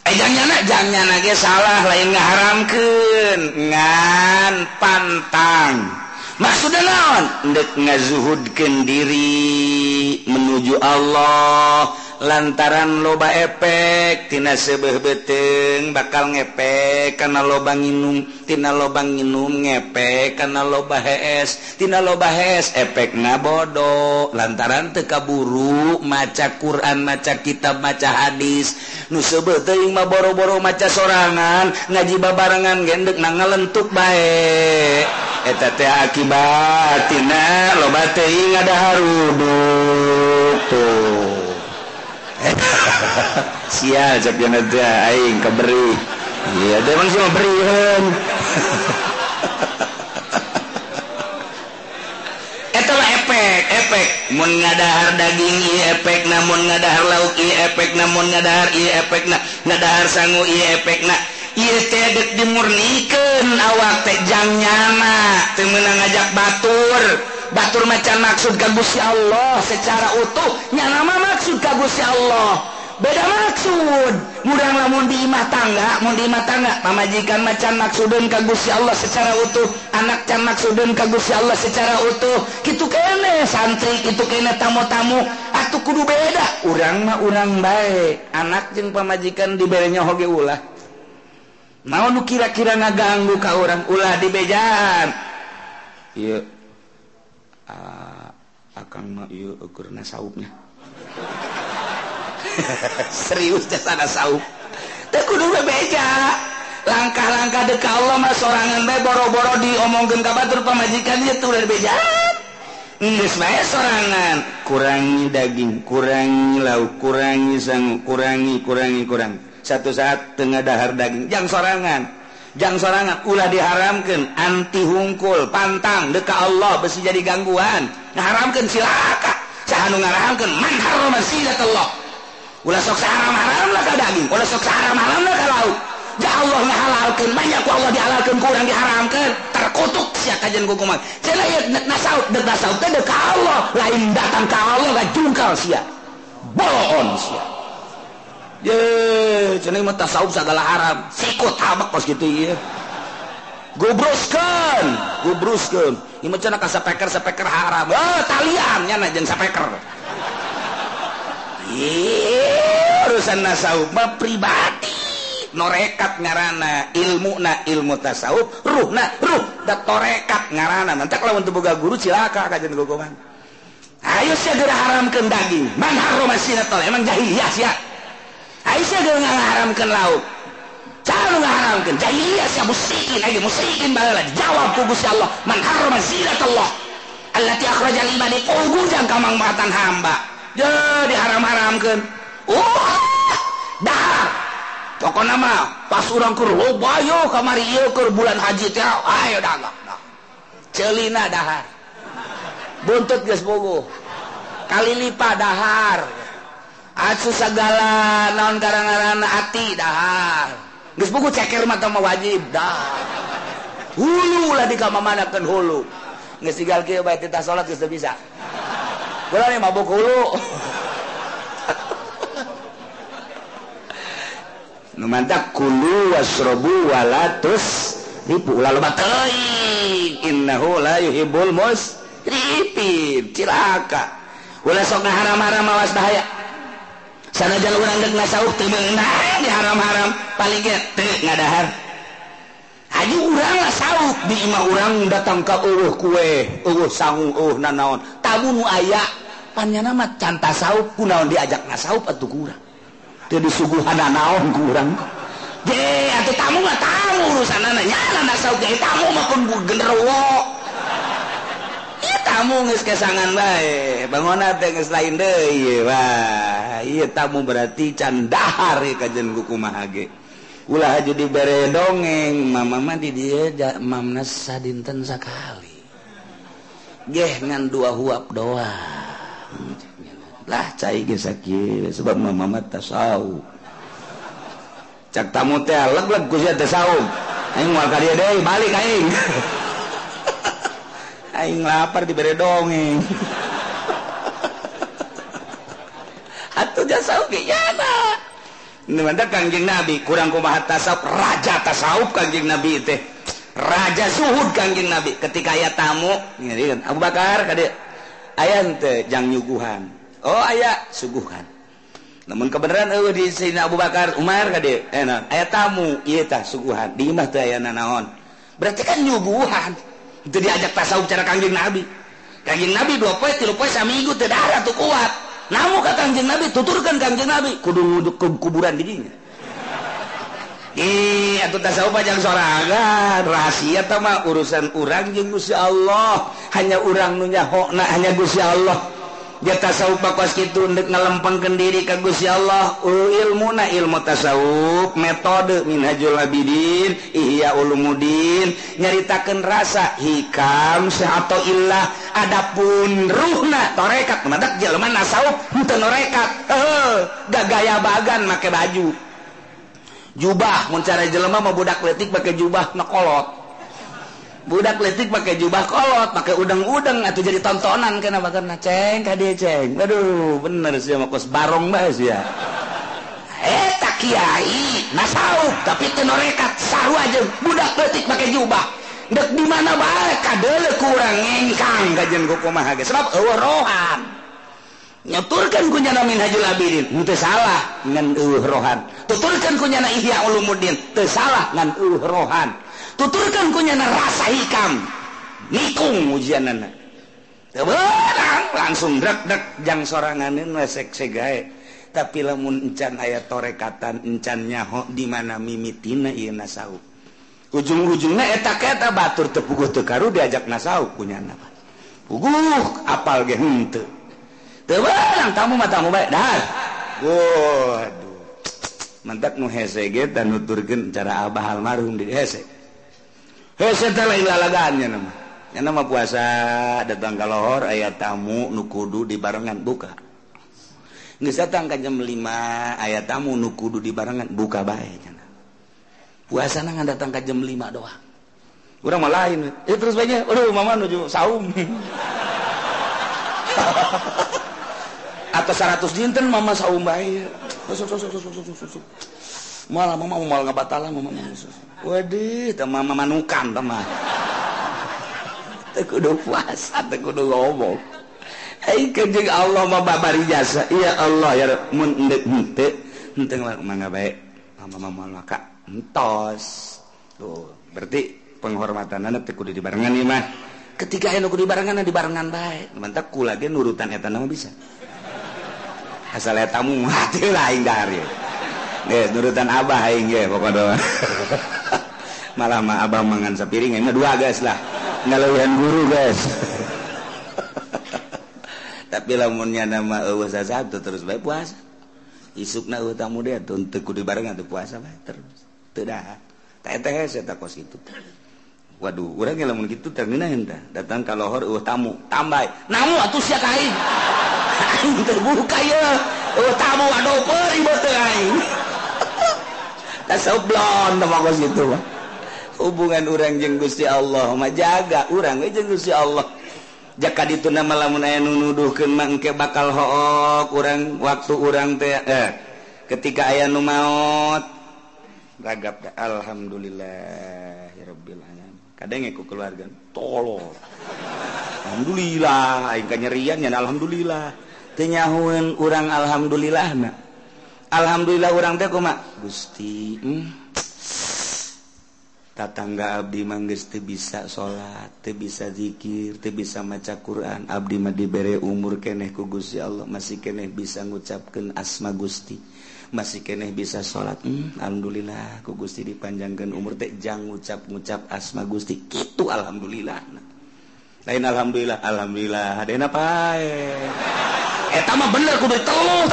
Eh yang nyana jangan nyana ge salah lain ngaharamkan ngan pantang. Maksud naon? Ndek ngazuhudkan diri menuju Allah. lantaran loba efektina sebeh beteng bakal ngepek karena loba nginumtina lobang nginum ngepek karena loba hestina loba hes efek na bodoh lantaran tekaburu maca Quran maca kitab maca hadis nu sebetulmah boro-boro maca sorangan ngaji babarengan gendek na ngalentuk baik akibat tina loba ada harudu tuh. sial cek jana teh aing keberi iya teh emang sih beri eta efek efek mun ngadahar daging i efek namun ngadahar lauk i efek namun ngadahar i efek na. Ngadahar sangu i efek na. Iya teh dimurnikan awak teh jang nyana teu ngajak batur. batur macan maksud kagusi Allah. Secara utuh nyanama maksud kagusi Allah. Beda maksud. Mudah lamun di imah tangga mau di imah tangga pamajikan macan maksudun kagusi Allah secara utuh anak can maksudun kagusi Allah secara utuh. Gitu kene santri itu kene tamu-tamu. Ah, Atuh kudu beda. Urang mah urang baik anak jeung pamajikan diberinya hoge ulah. Mau nu kira-kira ngaganggu ka orang ulah dibejaan iya. Ah, akan ukurna saupnya. Serius sana saup. Kudu beja langkah-langkah deka Allah mas sorangan bae boro-boro diomongkeun ka batur pamajikan ieu tuh dari beja Geus bae sorangan. Kurangi daging kurangi lauk kurangi sangu kurangi kurangi kurang. Satu saat tengah dahar daging. Jangan sorangan. jangan sorangan ulah diharamkan anti hungkul pantang deka Allah besi jadi gangguan. Ngaharamkan silaka sahanu ngaharamkan man harama silat Allah ulah sok haram haram lah ka daging ulah sok haram haram lah ka lauk. Ya Allah ngahalalkan banyak ku Allah dihalalkan kurang diharamkan terkutuk sia kajian kukuman. Cenah ieu nasaut dek nasaut teh deka Allah lain datang ka Allah gak jungkal sia. Bohon sia. segala Arab. Gubruskan gubruskan ini cina kasa peker sepeker haram oh eh, taliannya jeung sapeker sepeker urusan nasawuf mah pribadi. Norekat ngarana ilmu na ilmu tasawuf ruh na ruh. Da torekat ngarana. Nanti kalau untuk boga guru cilaka kajian gogongan ayo segera haramkan daging. Man haromasina tol emang jahiliyah siap Aisyah dia mengharamkan lauk. Cara mengharamkan. Jahiliyah siya musikin lagi. Musikin bala lagi. Jawab ku Gusti Allah. Man harama zinat Allah. Allati akhrajal ibadi kugujang kamangmatan hamba. Ya diharam-haramkan. Umah. dah Pokoknya mah pas orang keur loba oh, yo kamari ieu keur bulan haji teh ayo dagang. Nah. Celina dahar. Buntut geus bogo. Kali lipat dahar. asu segala naon karangaran ati dahar geus buku ceker mata mah wajib dah. Hulu lah di kamamanakeun hulu. Geus tinggal kieu bae tita salat geus bisa. Gula nih mabuk hulu. Nu mantap kulu wasrobu walatus ribu lalu baterai innahu la yuhibul musrifin. Cilaka. Ulah sok ngaharam-haram awas bahaya. sana jalur orang teu temenang di haram-haram. Paling gete ngadahar. Haji urang lah di imah urang datang ka eueuh kue eueuh sangu eueuh nanaon. Tamu nu aya panya mah can saup kunaon diajak ngasauk atuh kurang Teu disuguhan nanaon kurang je atuh tamu mah tamu urusanna nya, nana ge tamu mah pun genderuwo. tamu kesangan baik geus lain tamu berarti candahar kajjan kukumahage ulah aja bere dongeng Mama di dia sadinten sakali. sekali gengan dua huap doang. Lah cai ge sakit sebab Mama tasau. cak tamu teh leg-leg ku tasawuf aing moal ka dia deui balik aing. aing lapar diberi dongeng. Atuh jasa oge yana Nemanda kangjeng Nabi kurang kumaha tasawuf. Raja tasawuf kangjeng Nabi teh. Raja suhud kangjeng Nabi. Ketika aya tamu ngeureun Abu Bakar kade aya henteu jang nyuguhan. Oh aya suguhan. Namun kebenaran eueuh di Sayyidina Abu Bakar Umar kade enak eh, aya tamu ieu tah suguhan. Di imah teh aya nanaon. Berarti kan nyuguhan. itu diajak tasawuf cara kangjeng Nabi. Kangjeng Nabi dua poe tilu poe sami ikut darah tuh kuat. Namun kata kangjeng Nabi tuturkan kangjeng Nabi. Kudu nguduk ke kuburan diginya. Ih, atau tasawuf panjang sorangan. Rahasia tama urusan orang jeung Gusti Allah. Hanya orang nunya hokna hanya Gusti Allah. dia tasawuf bakwas gitu untuk ngelempengkan diri ke Gusti Allah. Ilmu na ilmu tasawuf metode minhajul abidin ihya ulumuddin nyaritakeun rasa hikam atau illah. Adapun ruhna torekat madak jelema nasawuf henteu norekat. Eh gagaya bagan make baju. Jubah mun cara jelema mah budak letik pakai jubah nakolot budak letik pakai jubah kolot pakai udang-udang atau jadi tontonan kenapa karena ceng kade ceng. Aduh bener sih mau kos barong bahas ya. Eh tak kiai nasau tapi tenorekat saru aja budak letik pakai jubah. Dek di mana bae? Kadele kurang ngengkang kajian kumaha ge. Sebab eueuh rohan. Nyaturkan kunyana min hajul abidin teu salah ngan eueuh rohan. Tuturkan kunyana ihya ulumuddin teu salah ngan eueuh rohan. tuturkan kunyana rasa hikam nikung ujian anak langsung drak drak jang soranganin lesek segae. Tapi lamun encan ayat torekatan encan nyaho di mana mimitina ieu nasau. Ujung-ujungnya eh, eta eta eh, batur tepuguh teu karu diajak nasau kunyana. Puguh apal ge henteu. Teberang tamu matamu bae dahar waduh. Mantap nu hese ge dan nuturkeun cara abah almarhum di hese. nama. Puasa datang kalauhor ayat tamu nukudu di barengan buka. Datangkan jam 5 ayat tamu nukudu di barengan buka baik puasa nang datang ke jam 5 doang. Orang mah lain. Eh, terus banyak aduh mama nuju saum. Atau 100 dinten mama saum baik malah mama mau malah ngebatalan mama, mama. Waduh, teman memanukan teman. Tekudu puasa, tekudu ngomong. Hei kejeng Allah mah babari jasa. Iya Allah ya mun endek henteu. Henteu mangga bae. Mama mama maka entos. Tuh, berarti penghormatanana teu kudu dibarengan nih mah. Ketika anu kudu dibarengan dibarengan bae. Mantap kula ge nurutan eta mah bisa. Asal eta muat lain dari. Geus nurutan Abah aing ge pokona. malama abang mangan sapiring ini dua guys lah. Ngalawihan guru guys tapi lamunnya nama uh, satu terus baik puasa. Isukna uh, tamu dia tuh kudu bareng atau puasa baik terus. Tidak teteh saya tak kos itu waduh orang yang lamun gitu tergena entah datang kalau hor uh, tamu tambah namu atuh sia kain aing? Terbuka ya uh, tamu aduh peribot aing. Tak seblon tempat kos itu mah. hubungan orang jeng Gusti Allah mah jaga orang jeung Gusti Allah. Jaka dituna lamun aya nu nuduhkeun mah engke bakal hook urang waktu urang teh eh, ketika aya nu maot ragap da rabbil alamin. Kadenge ku keluarga tolol alhamdulillah aing kanyerian nya alhamdulillah. Teu nyahueun urang alhamdulillah na alhamdulillah urang teh kumaha Gusti hmm? tatangga Abdi manggis tuh bisa salat tuh bisa dzikir tuh bisa maca Quran. Abdi mah dibere umur keeh ku Gusti Allah. Masih keeh bisa ngucapkan asma Gusti. Masih keeh bisa salat hmm, alhamdulillah ku Gusti dipanjangkan umur teh. Jang ngucap-ngucap asma Gusti. Itu alhamdulillah. Lain alhamdulillah. Alhamdulillah. Ada apa eta mah bener kudu terus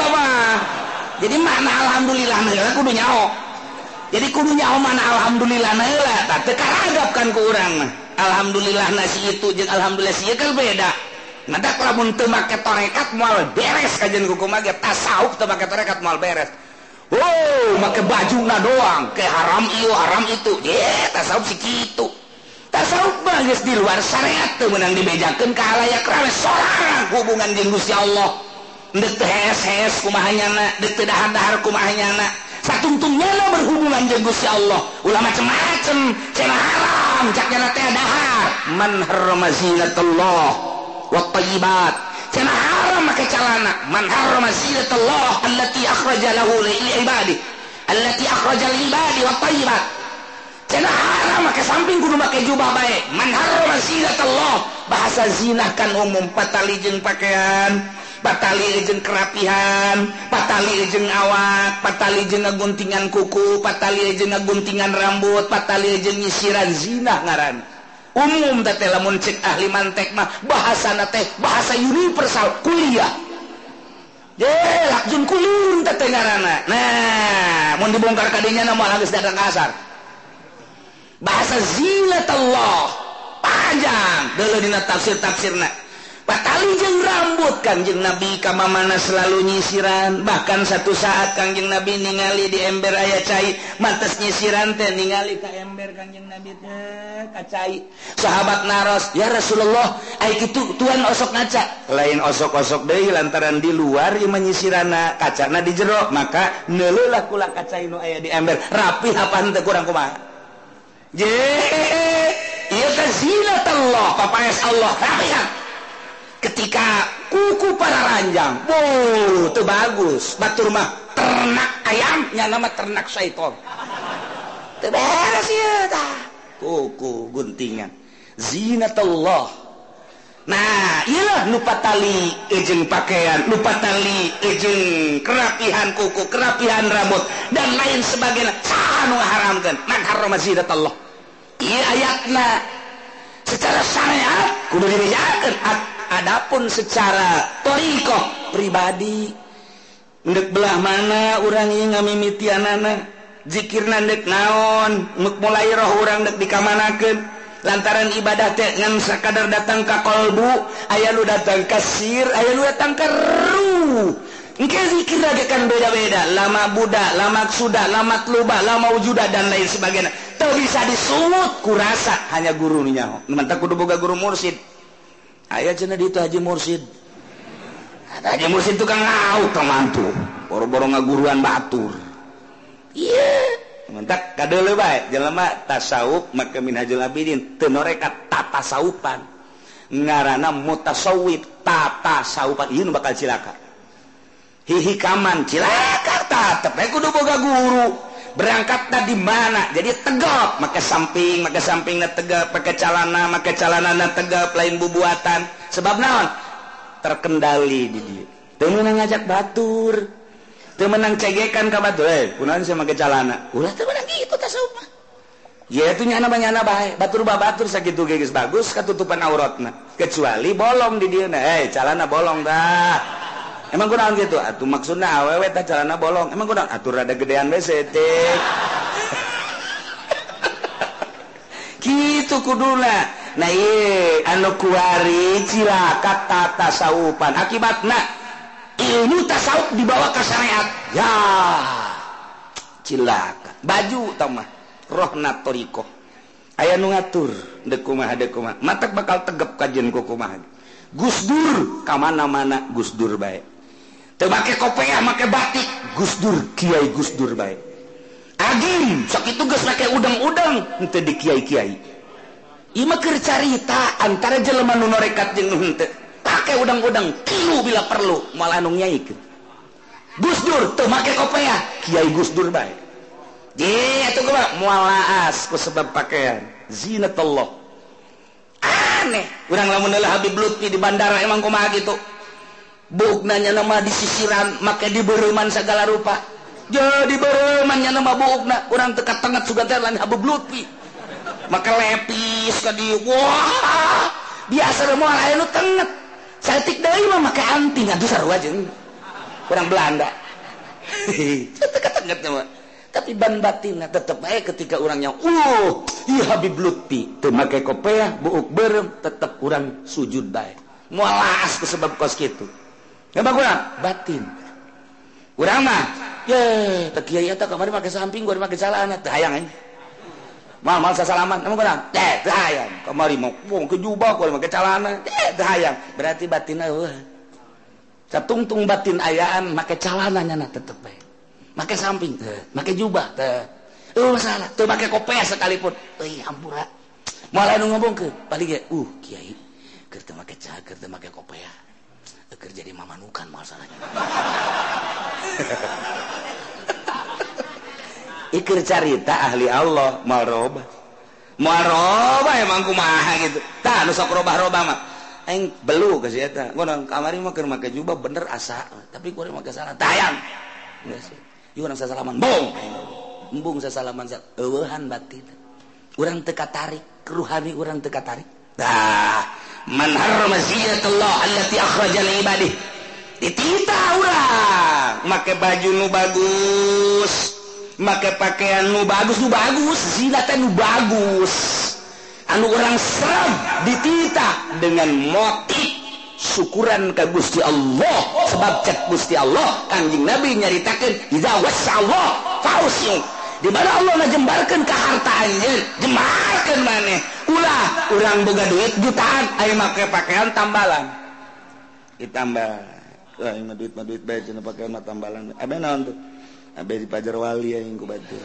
jadi mana alhamdulillah kudu nyawa jadi kudunya Oman Alhamdulillah tak adapkan ke orang Alhamdulillah nasi itu jeung Alhamdulillah si beda. Teu make torekat moal beres kajian kuku mage tasawuf make torekat moal beres. Oh, make baju na doang ke haram iyo haram itu. Ye tasawuf si gitu tasawuf bagus di luar syariat tuh menang dibejakan ke halayak rame sorang hubungan jenggus ya Allah. Dek hes hes kumahanyana, dek dahar dahar kumahanyana, satungtungnya berhubungan jenggusi Allah. Ulama macam-macam. Cina haram cakna teh dahar. Man harrama zinatullah wa tayyibat. Cina haram make calana man harrama zinatullah allati akhraja lahu lil ibadi. Allati akhraja lil ibadi wa tayyibat. Cina haram make samping kudu make jubah bae man harrama zinatullah. Bahasa zinah kan umum. Patali jeung pakaian. patali ejeng kerapihan patali ejeng awak patali jeng guntingan kuku patali ejeng guntingan rambut patali ejeng nyisiran zina ngaran. Umum teh lamun cek ahli mantek mah bahasa teh bahasa universal kuliah. Ye lakjun kulun teh ngaranna. Nah mau dibongkar kadinya nama halus datang kasar. Bahasa zinat Allah panjang. Dulu dina tafsir tafsirna Patali jeng rambut Kanjeng Nabi kama mana selalu nyisiran. Bahkan satu saat Kanjeng Nabi ningali di ember ayah cai. Mantas nyisiran teh ningali ke ember Kanjeng Nabi teh kacai sahabat naros ya Rasulullah ay itu Tuhan osok ngaca. Lain osok-osok deh lantaran di luar ieu menyisirana kacana di jero. Maka nelulah kula kacai nu aya di ember. Rapi apaan teh kurang kumaha? Je ieu teh papaes Allah. Rapiah ketika kuku para ranjang wow itu bagus batur mah ternak ayamnya nama ternak syaiton itu beres ya tah kuku guntingan. Zinatullah. Nah iyalah lupa tali ejeng pakaian lupa tali ejeng kerapihan kuku kerapihan rambut dan lain sebagainya. Sanu haramkan man harrama zinatullah. Iya ayatna secara syariat kudu dibedakan Adapun secara torikoh pribadi ndek belah mana orang yang ngamimitian anak zikir nandek naon? Muk mulai roh orang dek dikamanakeun? Lantaran ibadah teh ngan sakadar datang ke kolbu ayah lu datang ke sir ayah lu datang ke ruh kan beda-beda. Lama Buddha lama sudah lama luba lama wujuddah dan lain sebagai tuh bisa disut kurasa hanya gurunya mantap kudu-boga guru mursid ayah cina itu Haji Mursid Haji Mursid tukang laut mantu. Boro-boro ngaguruan batur. Iya. Mentak kadele bae jelema tasawuf maka minhajul abidin teu tata saupan. Ngaranna mutasawwif tata saupan. Ieu bakal cilaka. Hihikaman cilaka tatep kudu boga guru. berangkat tadi mana? Jadi tegap maka samping maka samping tegap pakai calana maka calana tegap lain bubuatan. Sebab naon? Terkendali di dia. Temenang ngajak batur. Temenang cegekan ke batur. Eh kunaan saya pakai calana? Ulah temenang gitu tasawuf ya itu nyana nyana baik batur babatur sakitu geus bagus ketutupan auratna. Kecuali bolong di dia eh calana bolong dah. emang kurang gitu? Atuh maksudnya awewe teh celana bolong. Emang kurang atur rada gedean WC gitu kuduna. Nah iya anu kuari cilaka tata saupan. Akibatnya ilmu tasawuf dibawa ke syariat. Ya cilaka. Baju tamah roh natoriko ayah nu ngatur dekumah dekumah matak bakal tegep kajian kukumah Gus Dur kamana-mana Gus Dur baik pakai kopeah make batik. Gusdur Kyai Gusdur baik Agim sok itu gus pakai udang-udang ente di Kiai Kiai Ima carita antara jelema nu norekat jeung henteu pakai udang-udang kilu bila perlu malah anu nyaikin Gusdur teu make kopea Kiai Gusdur baik Ji atuh kumaha mualaas ku sebab pakaian zinatullah. Aneh urang lamun Habib Lutfi di bandara emang kumaha gitu? buknanya nama di sisiran maka diberuman segala rupa. Jadi berumannya nama bukna orang tekat tengah juga teh lain habub lutfi maka lepis ke di wah! Biasa mah lain nu tengah cantik deui mah make anting atuh sarua jeung. Orang Belanda. Tekat tengah mah. Tapi ban batinna tetep baik ketika orangnya uh iya Habib Lutfi. Teu make kopeah buuk berem tetep orang sujud bae. Mualas sebab kos kitu. batin. Pakai samping pakai salah ayaang eh. Mal salaman kemari mau kejubah kalau pakai calana eh. hayang. Berarti batin tungtung batin ayaan make calananya nah tetep baik make samping teh. Make jubah teh. Uh, masalah tuh make kopes sekalipun. Euy ampura malah nu ngomong ke paling uh kiai. Keur teu make cah keur make kopea Teker jadi mamanukan masalahnya. Ikir carita ahli Allah mal roba. Mal roba emang kumaha gitu. Tah nu sok robah-robah mah. Aing belu ke sia tah. Ngono kamari mah keur make jubah bener asa, tapi kudu make salah tayang. Geus. Ieu urang sasalaman bong. Embung sasalaman sa eueuhan batin. Urang teka tarik, ruhani urang teka tarik. Tah, Allah ditinta urang. Make baju nu bagus. Make pakaian nu bagus nu bagus. Zinatan nu bagus. Anu orang serem ditinta dengan motif syukuran ke Gusti Allah. Sebab cek Gusti Allah kanjing Nabi nyaritakan idza wasa Allah di mana Allah ngajembarkan ke hartaannya jembarkan maneh ulah orang boga duit jutaan. Ayo make pakaian tambalan. Ditambah. Wah ini duit mah duit bae cenah pakaian mah tambalan. Abe naon tuh? Abe di pajar wali yang kubatur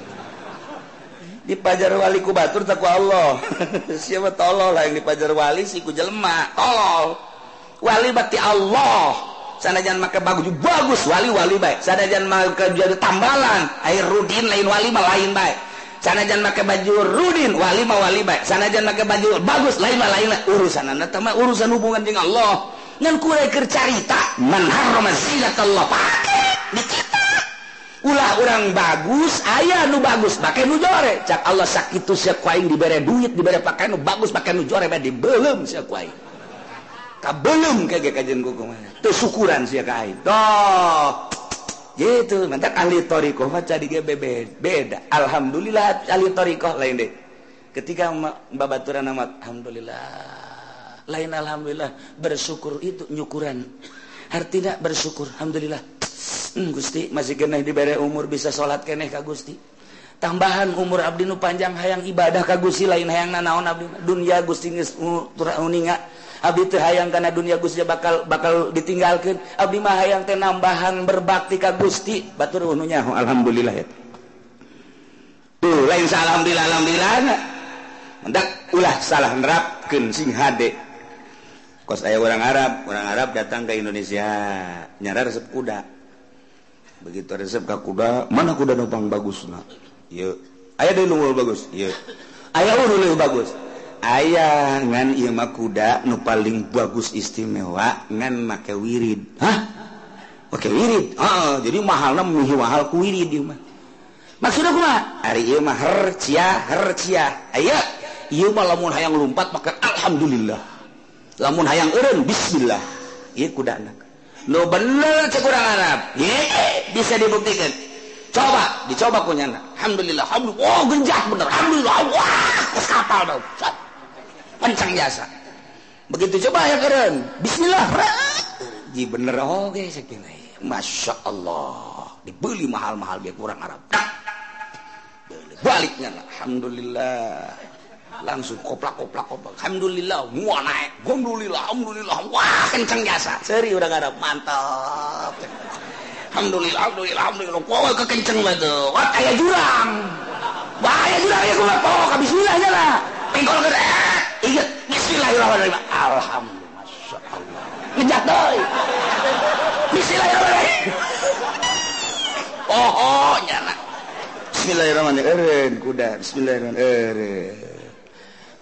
di pajar wali kubatur tak Allah. Siapa tolol lah yang di pajar wali si ku jelema. Tolol. Wali bati Allah. sanajan make baju bagus wali-wali baik sanajan make jadi tambalan air Rudin lain wali mah lain baik sanajan make baju Rudin wali mah wali baik sanajan make baju bagus lain mah lain urusan anda mah urusan hubungan dengan Allah. Ngan kue kercarita man harrama Allah pakai di kita ulah orang bagus ayah nu bagus pakai nu jore. Cak Allah sakit sia kuaing dibere duit dibere pakaian nu bagus pakai nu jore belum siap kuaing. belum syukuran gitu. Mantap ahli Toriko beda. Alhamdulillah ahli Toriko lain deh. Ketika babaturan amat Alhamdulillah. Lain Alhamdulillah bersyukur itu nyukuran. Artinya bersyukur Alhamdulillah. Hmm, Gusti masih geneh diberi umur bisa sholat keneh ka Gusti. Tambahan umur Abdi nu panjang hayang ibadah ka Gusti lain hayang nanaon Abdi. Dunia Gusti geus uninga. Abdi hayang karena dunia Gusti bakal bakal ditinggalkan Abdi mah hayang teh nambahan berbakti ka Gusti. Batur ununya alhamdulillah ya. Tuh lain salam alhamdulillah alhamdulillah mendak ulah salah nerapkeun sing hade. Kos aya orang Arab orang Arab datang ke Indonesia nyara resep kuda. Begitu resep ka kuda mana kuda nopang bagusna yuk aya deui bagus? Yuk aya urun bagus? ayah ngan Imak kuda nu paling bagus istimewa ngan make wirid. Hah? Make wirid? Oh, jadi mahal mahal kuiri di ieu mah. Lamun hayang lompat maka Alhamdulillah. Lamun hayang eureun Bismillah. Ieu kuda anak bener bener cekurang Arab. Iye, bisa dibuktikan. Coba dicoba punya anak. Alhamdulillah Alhamdulillah. Oh genjah bener. Alhamdulillah. Wah kapal dong. pancang jasa. Begitu coba ya keren. Bismillah. Di bener. Oh, oke okay, sekiranya masya Allah. Dibeli mahal-mahal biar kurang Arab. Beli baliknya alhamdulillah. Langsung koplak koplak koplak. Alhamdulillah muat naik. Alhamdulillah alhamdulillah. Wah kencang jasa. Seri udah gak ada. Mantap. Alhamdulillah alhamdulillah alhamdulillah. Wah kekenceng banget wah kayak jurang. Bahaya jurang ya gue mah pokok bismillah aja lah. Pengkol gede Ingat, bismillahirrahmanirrahim. Alhamdulillah, Masya Allah. Ngejat doi. Bismillahirrahmanirrahim. Oh, oh, nyana. Bismillahirrahmanirrahim. kuda. Bismillahirrahmanirrahim.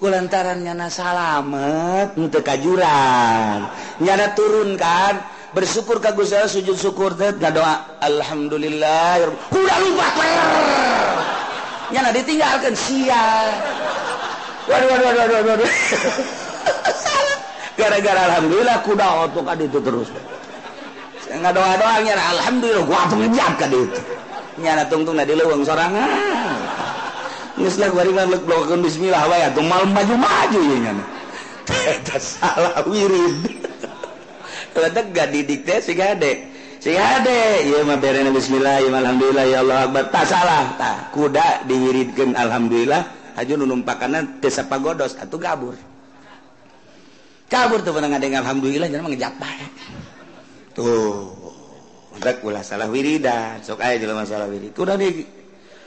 Kulantaran nyana salamet, nutu kajuran. Nyana turun kan, bersyukur ke Gusti Allah sujud syukur teh doa alhamdulillah kuda lupa nyana ditinggalkan sia waduh waduh waduh waduh, waduh. gara-gara alhamdulillah kuda otok kan itu terus saya nggak doa doa nyara alhamdulillah gua atung jam kan itu nyara tungtung nadi leweng sorangan Nislah gua ringan lek blokon bismillah wae atuh mal maju-maju ya nya. Eta salah wirid. Ledeg gadidik teh si gade. Si gade ieu mah berena bismillah ya alhamdulillah ya Allah akbar. Tah salah tah kuda diwiridkeun alhamdulillah ajumpakanapa godos atau kabur kabur tuh pernah dengan alhamdulillah jangan mengejap tuh rek ulah salah wiridan sok aja jelas masalah wirid. Kuda di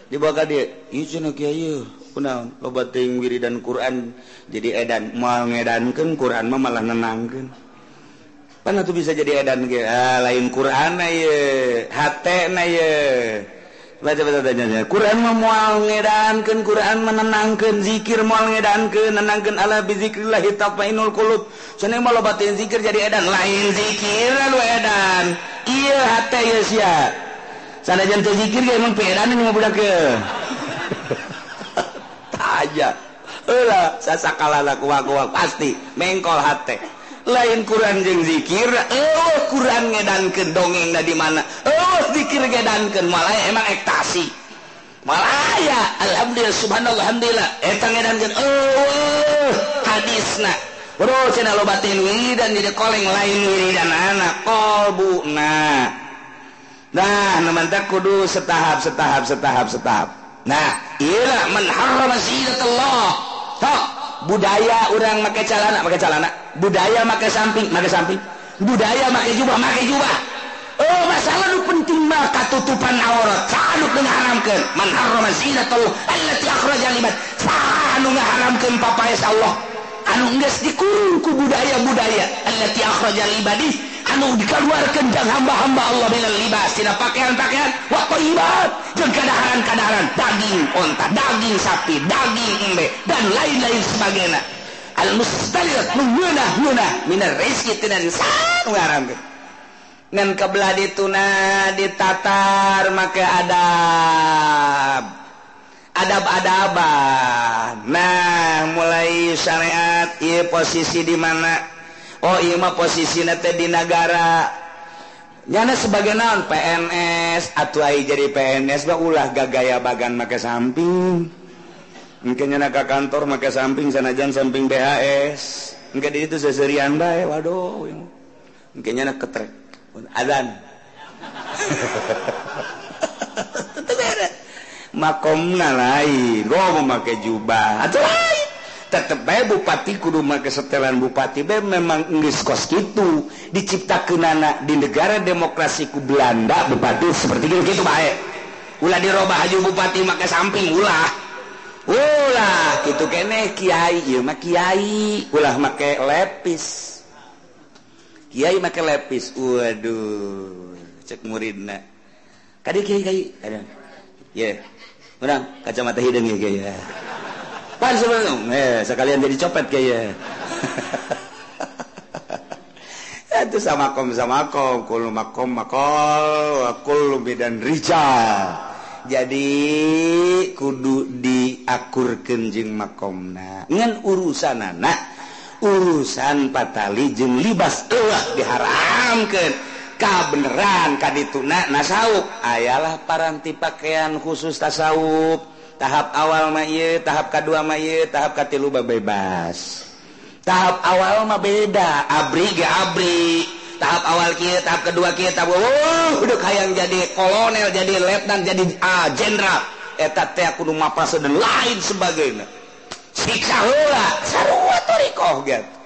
dibawa dia ieu cenah kiai kunaon loba teuing wiridan Quran jadi edan mau ngedankan Quran mah malah nenangkeun. Pan tuh bisa jadi edan ge ah, lain Quran na ye hate na ye Quran memual ngedaankan Quran menenangkan zikir mual ngedaankan nenangkan ala bizikrillah tatmainul sana Cenah malah batin zikir jadi edan lain zikir lalu edan. Ieu hate ieu sia. Sanajan teu zikir ya emang pedan nya budak ke Aja. Heula sasakalana kuwa kuwa pasti mengkol hate. lain Quran jeng dzikir eh Quran ngedankan dongeng di mana? Eh dzikir ngedankan malah emang ektasi. Malah ya alhamdulillah subhanallah alhamdulillah. Eta ngedankan eh hadisna. Bro cina lo batin wiridan di koleng lain wiridan anak kolbu nah nah namanya kudu setahap setahap setahap setahap. Nah ilah menharam Allah tak budaya orang pakai celana pakai celana budaya make samping make samping. Budaya make jubah make jubah. Oh masalah nu penting mah katutupan aurat. Saanu ngaharamkeun man harrama zinatallah allati akhraja liman saanu ngaharamkeun papaes Allah. Anu geus dikurung ku budaya-budaya allati akhraja libadi anu dikaluarkeun jang hamba-hamba Allah minal libas. Tina pakaian-pakaian. Wa qaibat jeung kadaharan-kadaharan. Daging onta daging sapi daging embe dan lain-lain sebagainya. dan kebelah dituna ditatar maka ada adab-adaban nah mulai syariat ia posisi di mana? Oh Ima posisi nete di negara nyana sebagai naon PNS atau jadi PNS ulah gagaya bagan make samping. mungkinnya ke kantor make samping sanajan samping BHS mungkin itu seserian bae waduh mungkinnya nyana ketrek adan makomna lain gue mau pakai jubah. Atau lain. Tetep bae bupati kudu make setelan bupati. Bae memang Inggris kos kitu diciptakan anak di negara demokrasi ku Belanda bupati seperti kitu gitu bae. Ulah dirobah aja bupati make samping ulah. ulah gitu kene mah Kiai. Ulah make lepis. Kiai make lepis. Waduh cek murid ye yeah. kacamata hidung ya, Pan sebelum eh, sekalian jadi copet kayaknya. Itu sama kom sama kom, kul makom makol, kul bidan rijal. jadi kudu diakurkan jeng makomna. Dengan urusan anak urusan patali jeng libas telah diharamkan kabeneran kadituna nasawuk ayalah paranti pakaian khusus tasawuf tahap awal maye tahap kedua maye tahap katilu bebas. Tahap awal mah beda abri ge abri. tahap awal kita tahap kedua kita wow, udah kayak jadi kolonel jadi letnan jadi jenderal. Eh, Eta teh kudu mapas dan lain sebagainya. Siksa heula sarua torikoh gitu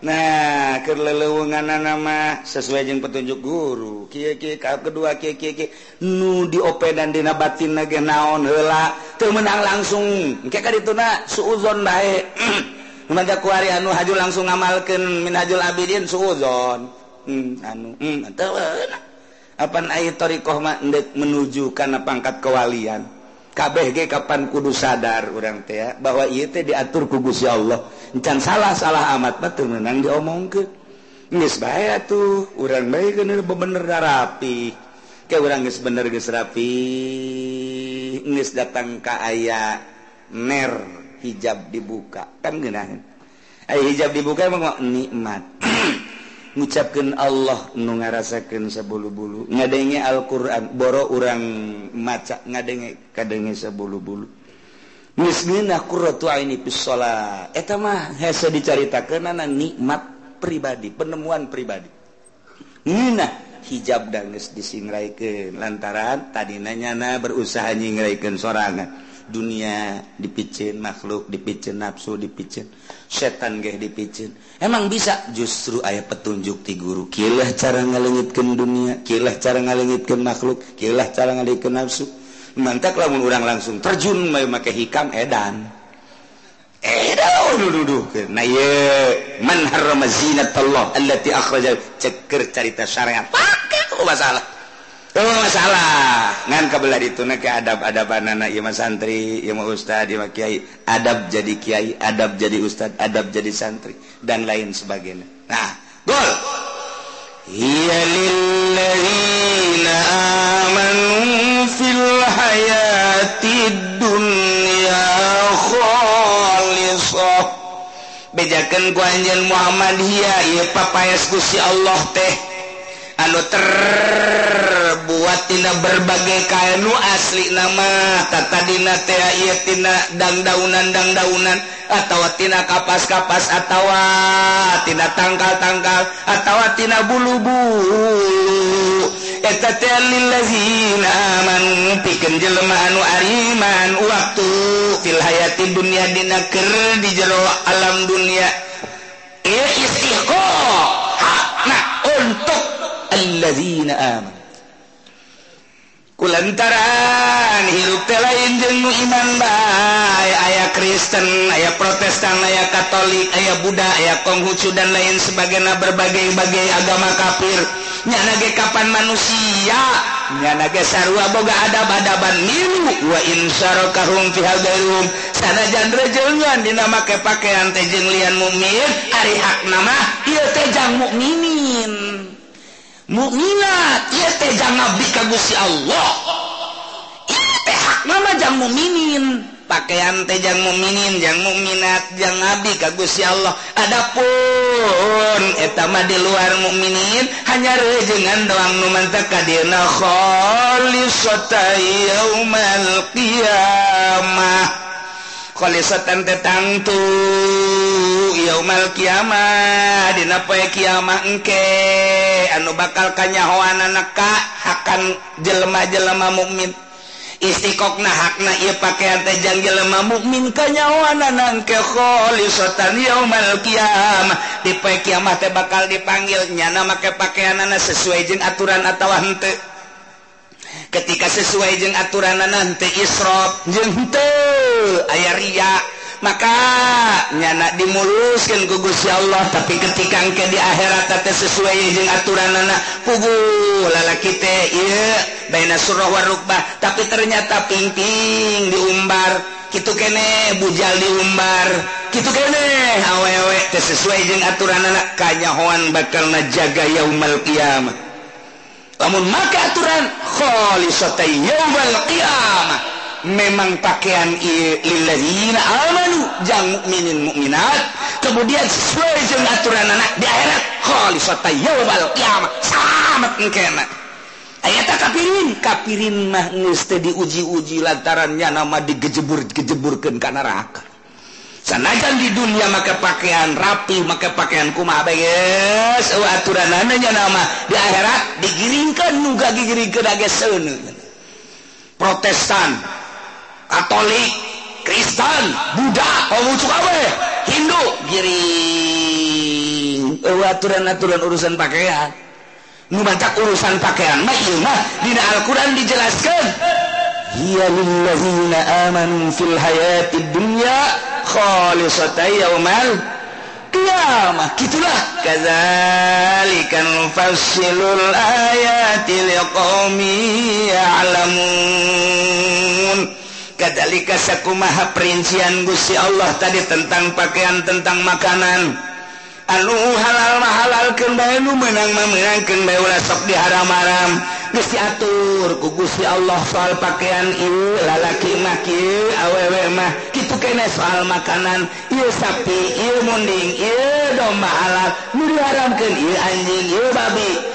nah kelelewungan nama sesuai jeung petunjuk guru. Kieu kieu tahap kedua kieu kieu kieu. Nu diopedan dina batin ge naon heula teu menang langsung. Engke kadituna suuzon bae. Maka kuari anu haju langsung ngamalkan min hajul abidin suuzon. Hmm, hmm, eh, menuju karena pangkat kewalian? KBG Kapan Kudu sadar orang teh bahwa itu diatur kugus Ya Allah. Encan salah salah amat betul menang diomong ke bay tuh orang baik bener rapi. Ke orang bener rapi Inggris datang ke ayah ner hijab dibuka. Kan genahin ayah hijab dibuka emang nikmat. ngucapkan Allah nu ngarasakan sebulu-bulu ngadenge Alquran boro orang maca ngadenge kadenge sebulu-bulu misminah qurratu aini shalah. Eta mah hese dicaritakeunana nikmat pribadi penemuan pribadi. Ngina hijab dan geus disingraikeun lantaran tadi nanya na berusaha nyingraikeun sorangan. dunia dipicin makhluk dipicin nafsu dipicin setan geh dipicin. Emang bisa? Justru ayah petunjuk ti guru. Kilah cara ngalengitkan dunia kilah cara ngalengitkan makhluk kilah cara ngalengitkan nafsu. Mantap lamun orang langsung terjun mau make hikam edan. Edan duduh nah ye man harrama zinat Allah allati akhraja. Ceker cerita syariat. Pakai kok masalah. Oh, salah. Ngan kebelah itu ke adab-ada banana Imam santri Imam Ustad Imam Kiai. Adab jadi Kiai adab jadi Ustad adab jadi santri dan lain sebagainya. Nah gol. Hiya lilladzina amanu fil hayatid dunya khalisah. Bejakeun ku anjeun Muhammad hiya ieu papayas Si Allah teh. anu terbuat tidak berbagai kainu asli nama tatadina tetina dan daunan dan daunan tina kapas-kapas atawatina tanggal-tanggal atawatina bulu-bulu anu Ariman waktu filhayati dunia dinaker di jero alam dunia istiqo alladzina kulantaran hidup lain jeung iman bae aya Kristen aya Protestan aya Katolik aya Buddha aya Konghucu dan lain sebagainya berbagai-bagai agama kafir nyana ge kapan manusia nyana ge sarua boga adab-adaban milu wa in syarakarum fi hadarum sanajan rejeungan dina make pakaian teh jeung lian mukmin ari hakna mah ieu teh jang mukminin mukminat ngabdi kagusi Allah. Mama jang muminin. Pakaian tejang muminin yang mukminat yang ngabdi kagusi Allah. Adapun etama di luar mukminin hanya rejengan doang numanta kadina khalisatai yaumal qiyamah. kolisatan tetangtu yaumal kiamah dina poe kiamah engke. Anu bakal kanyahoana neka akan jelema-jelema mukmin. Istiqokna hakna ieu pakaian teh jang jelema mukmin kanyahoan nangke kholisatan yaumal kiamah. Di poe kiamah teh bakal dipanggil nyana make pakaianana sesuai jeung aturan atawa henteu. ketika sesuai jeung aturan nanti Isra aya Ria. Maka nyana dimuluskan gugus Ya Allah tapi ketika ke di akhirat sesuai jeung aturan anak kugu lalaki teh Surahbah tapi ternyata pingting diumbar. Gitu kene bujal diumbar. Gitu kene awewek sesuai jeung aturan anak kanyahoan bakal najaga yaumal kiamat namun maka aturan memang pakaian amanu jang mukminin mukminat kemudian sesuai dengan aturan anak di akhirat khalisata yaumil qiyamah. Selamat engkena. Ayat kafirin, kafirin mah diuji-uji lantarannya nama digejebur-gejeburkan ke neraka. sanajan di dunia maka pakaian rapi maka pakaian kuma beges oh, aturan nya nama. Di akhirat digiringkan nuga digiringkan agak seun. Protestan katolik kristen buddha pemucu awe hindu giring. Oh, aturan-aturan urusan pakaian. Nu urusan pakaian mah ieu mah. Dina Al-Qur'an dijelaskan hiya lillazina amanu fil hayati dunya khalisatan yaumal qiyamah kitulah kadzalika nufassilul ayati liqaumin ya'lamun kadzalika sakumaha perincian Gusti Allah tadi tentang pakaian tentang makanan. anu halal mahalal baru menang memenangkan baula sok di haram-haram geus diatur ku Gusti Allah soal pakaian ieu lalaki mah kieu awewe mah. Kitu kene soal makanan ieu sapi ieu munding ieu domba halal. Nu diharamkeun ieu anjing ieu babi.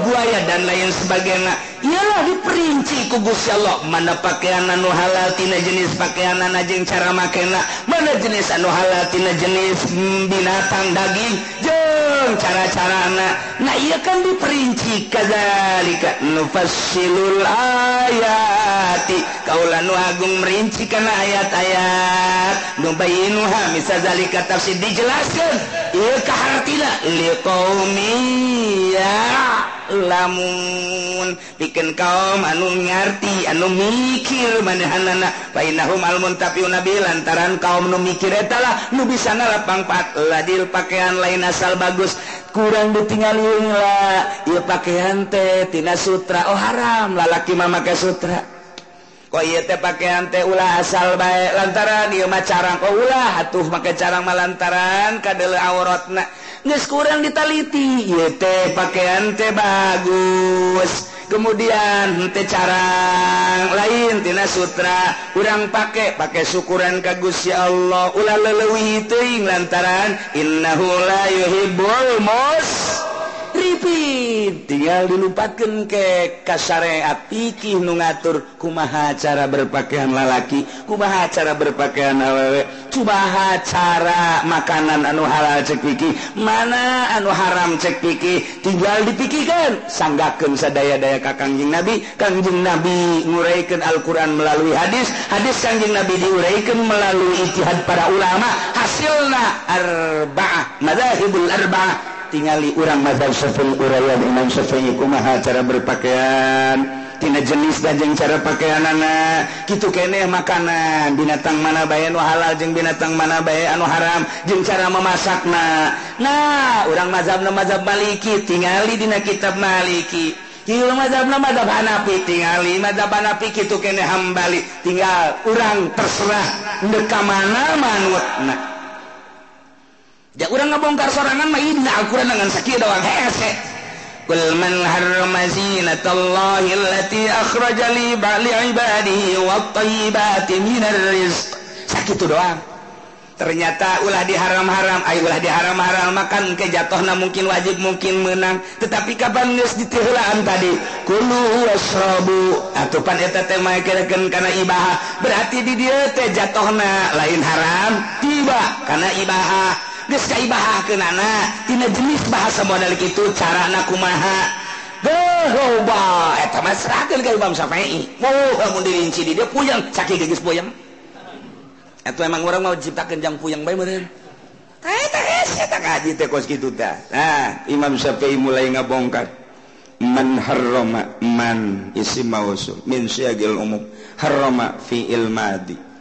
buaya dan lain sebagainya. Ialah diperinci kugus Allah. Mana pakaian anu halaltina jenis pakaian anjing cara makena. Mana jenis anu halaltina jenis hmm, binatang daging jeng cara-cara anak nah ia kan diperinci kadalika nufasilul ayati. Kaulah nu agung merinci karena ayat-ayat. Nubayinuha zalika tafsir dijelaskan. Ia kahartina liqaumi ya. lamun. Bikin kaum anu ngerti anu mikir manehana painahum almun tapi nabi lantaran kaum nu mikir etalah nu bisa ngalapang pat ladil pakaian lain asal bagus. Kurang ditinggalin lah ieu pakaian teh tina sutra. Oh haram lalaki mah make sutra. kote pakaian teh ulah asal baik lantaran Iuma carang kau ulah atuh make carang malantaran lantaran aurat na geus kurang ditaliti teh pakaian teh bagus. Kemudian teh carang lain tina sutra kurang pakai pakai syukuran kagus ya Allah. Ulah lelewi itu lantaran innahu la yuhibbul mus. pripit tinggal dilupatkan ke kasareat pikih nu ngatur kumaha cara berpakaian lalaki kumaha cara berpakaian awewe kumaha cara makanan anu halal cek pikih mana anu haram cek pikih tinggal dipikirkan sanggakeun sadaya-daya ka Kangjeng Nabi. Kangjing Nabi nguraikan Al-Qur'an melalui hadis. Hadis kangjing Nabi diuraikan melalui ijtihad para ulama. Hasilna arba'ah madzahibul arba'ah. tinggali urang mazhab Syafi'i urayan Imam Syafi'i kumaha cara berpakaian tina jenis dan jeung cara pakaian anak kitu kene makanan binatang mana bae anu halal jeung binatang mana bae anu haram jeung cara memasakna. Nah urang mazhab mazhab Maliki tingali dina kitab Maliki. Kieu mazhabna mazhab Hanafi tingali mazhab Hanafi kitu kene Hambali. Tinggal urang terserah deka mana manutna. Ja urang ngabongkar sorangan mah idna Al-Qur'an dengan sakit doang hese. Qul man harrama zinatallahi allati akhraja li ba'li ibadihi wat-tayyibati minar rizq. Sakitu doang. Ternyata ulah diharam-haram, ay ulah diharam-haram makan ke jatuhna mungkin wajib mungkin menang. Tetapi kapan geus ditihulaan tadi? Kulu wasrabu. Atupan eta teh mah kana ibaha. Berarti di dieu teh jatuhna lain haram, tiba kana ibaha. Geskaibah ke nana Tina jenis bahasa modal itu cara anakku maha Eta dirinci dia puyang Caki gegis puyang Eta emang orang mau ciptakan jang puyang baik meren Eta Nah Imam Syafi'i mulai ngabongkar. Man harroma Man isi mausul Min syagil umum. Harroma fi ilmadi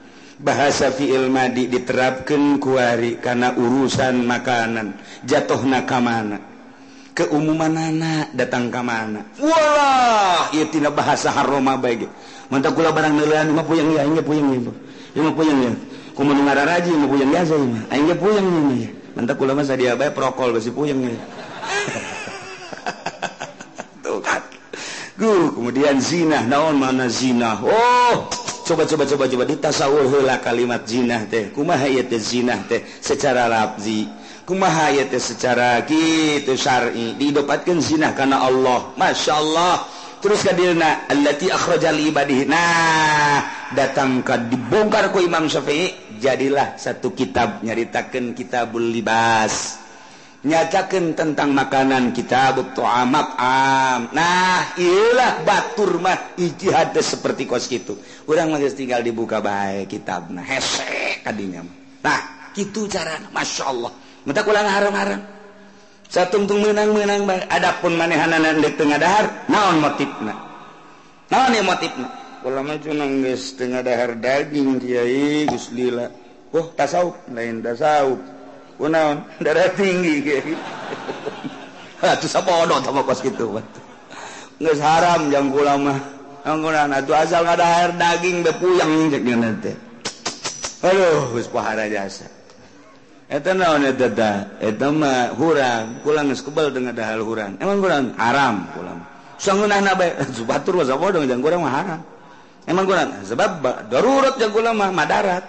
bahasa fi ilmadi diterapkan kuari karena urusan makanan. Jatuh nakamana keumuman anak datang ke mana? Wah ya tidak bahasa harroma baik mantap kula barang nelayan mah puyang ya ingat puyang ya mah puyang ya kumu ngara raji mah puyang biasa ya mah ingat puyang ya mantap kula mah sadia bae prokol besi puyang ya kemudian zina naon mana zina oh coba-coba coba-coba ditasawur heula kalimat zinah teh. Kumaha ieu teh zinah teh? Secara lafzi. Kumaha ieu teh secara kitu syar'i? Diidopatkeun zinah kana Allah. Masya Allah terus kadirna allati akhrajal ibadihi. Nah datang ka dibongkar ku Imam Syafi'i jadilah satu kitab nyaritakeun kitabul libas. nyacakan tentang makanan kita betul amat am. Nah ilah batur mah ijihad seperti kos gitu orang mah tinggal dibuka baik kitab nah hese kadinya nah gitu cara masya Allah. Minta kulang haram-haram satu untung menang-menang adapun manehanan di tengah dahar naon motifna naon ya motifna ulama cuma nggak tengah dahar daging dia gus lila. Wah tasawuf lain tasawuf. kunaon darah tinggi bodoh sama kos gitu nggak haram yang ulama anggunan atuh asal nggak ada air daging bepuyang cek nanti aduh gus pahara jasa Eta naon eta ta? Eta mah hurang, kulang geus kebal dengan dahal hurang. Emang kurang haram kulang. Sangeunahna bae batur wa bodoh jangan kurang mah haram. Emang kurang sebab darurat jangan kulang mah madarat.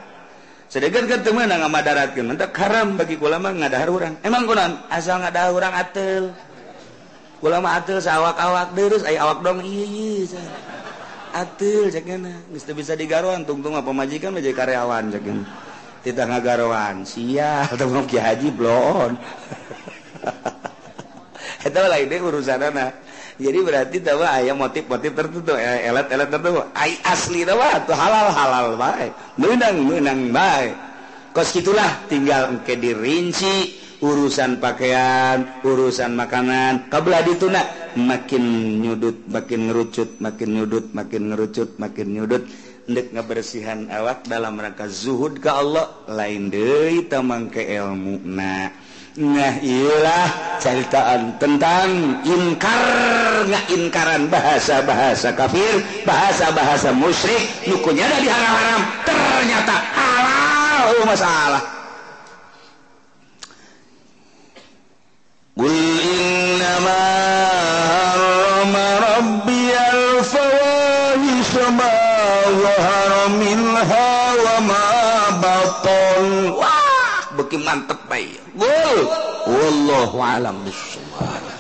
sedekat temenang ngadarat mentak karam bagi ulama ngadahar orang emang kunan asal ngadah orang atel ulama atel sawak-awak terus ay awak dong. Iya atel cekena geus bisa digaroan. Tungtung apa majikan menjadi karyawan cekena tidak ngagaruan sial temen ki haji blon eta lain deh urusanana. jadi berarti tahu ayam motif-motif tertentu eh, elat-elat tertentu. Ay asli tahu tuh halal-halal baik menang-menang baik kos itulah tinggal engke dirinci urusan pakaian urusan makanan. Kabelah dituna makin nyudut makin ngerucut makin nyudut makin ngerucut makin nyudut. Ndek ngebersihan awak dalam rangka zuhud ke Allah lain deui tamang ke ilmu nah Nah ialah ceritaan tentang inkar inkaran bahasa-bahasa kafir bahasa-bahasa musyrik nukunya ada di haram-haram ternyata halal oh, masalah. Qul innama harrama rabbi al-fawahisha ma zahara minha mantep baik. Gol. Wallahu a'lam bishawab.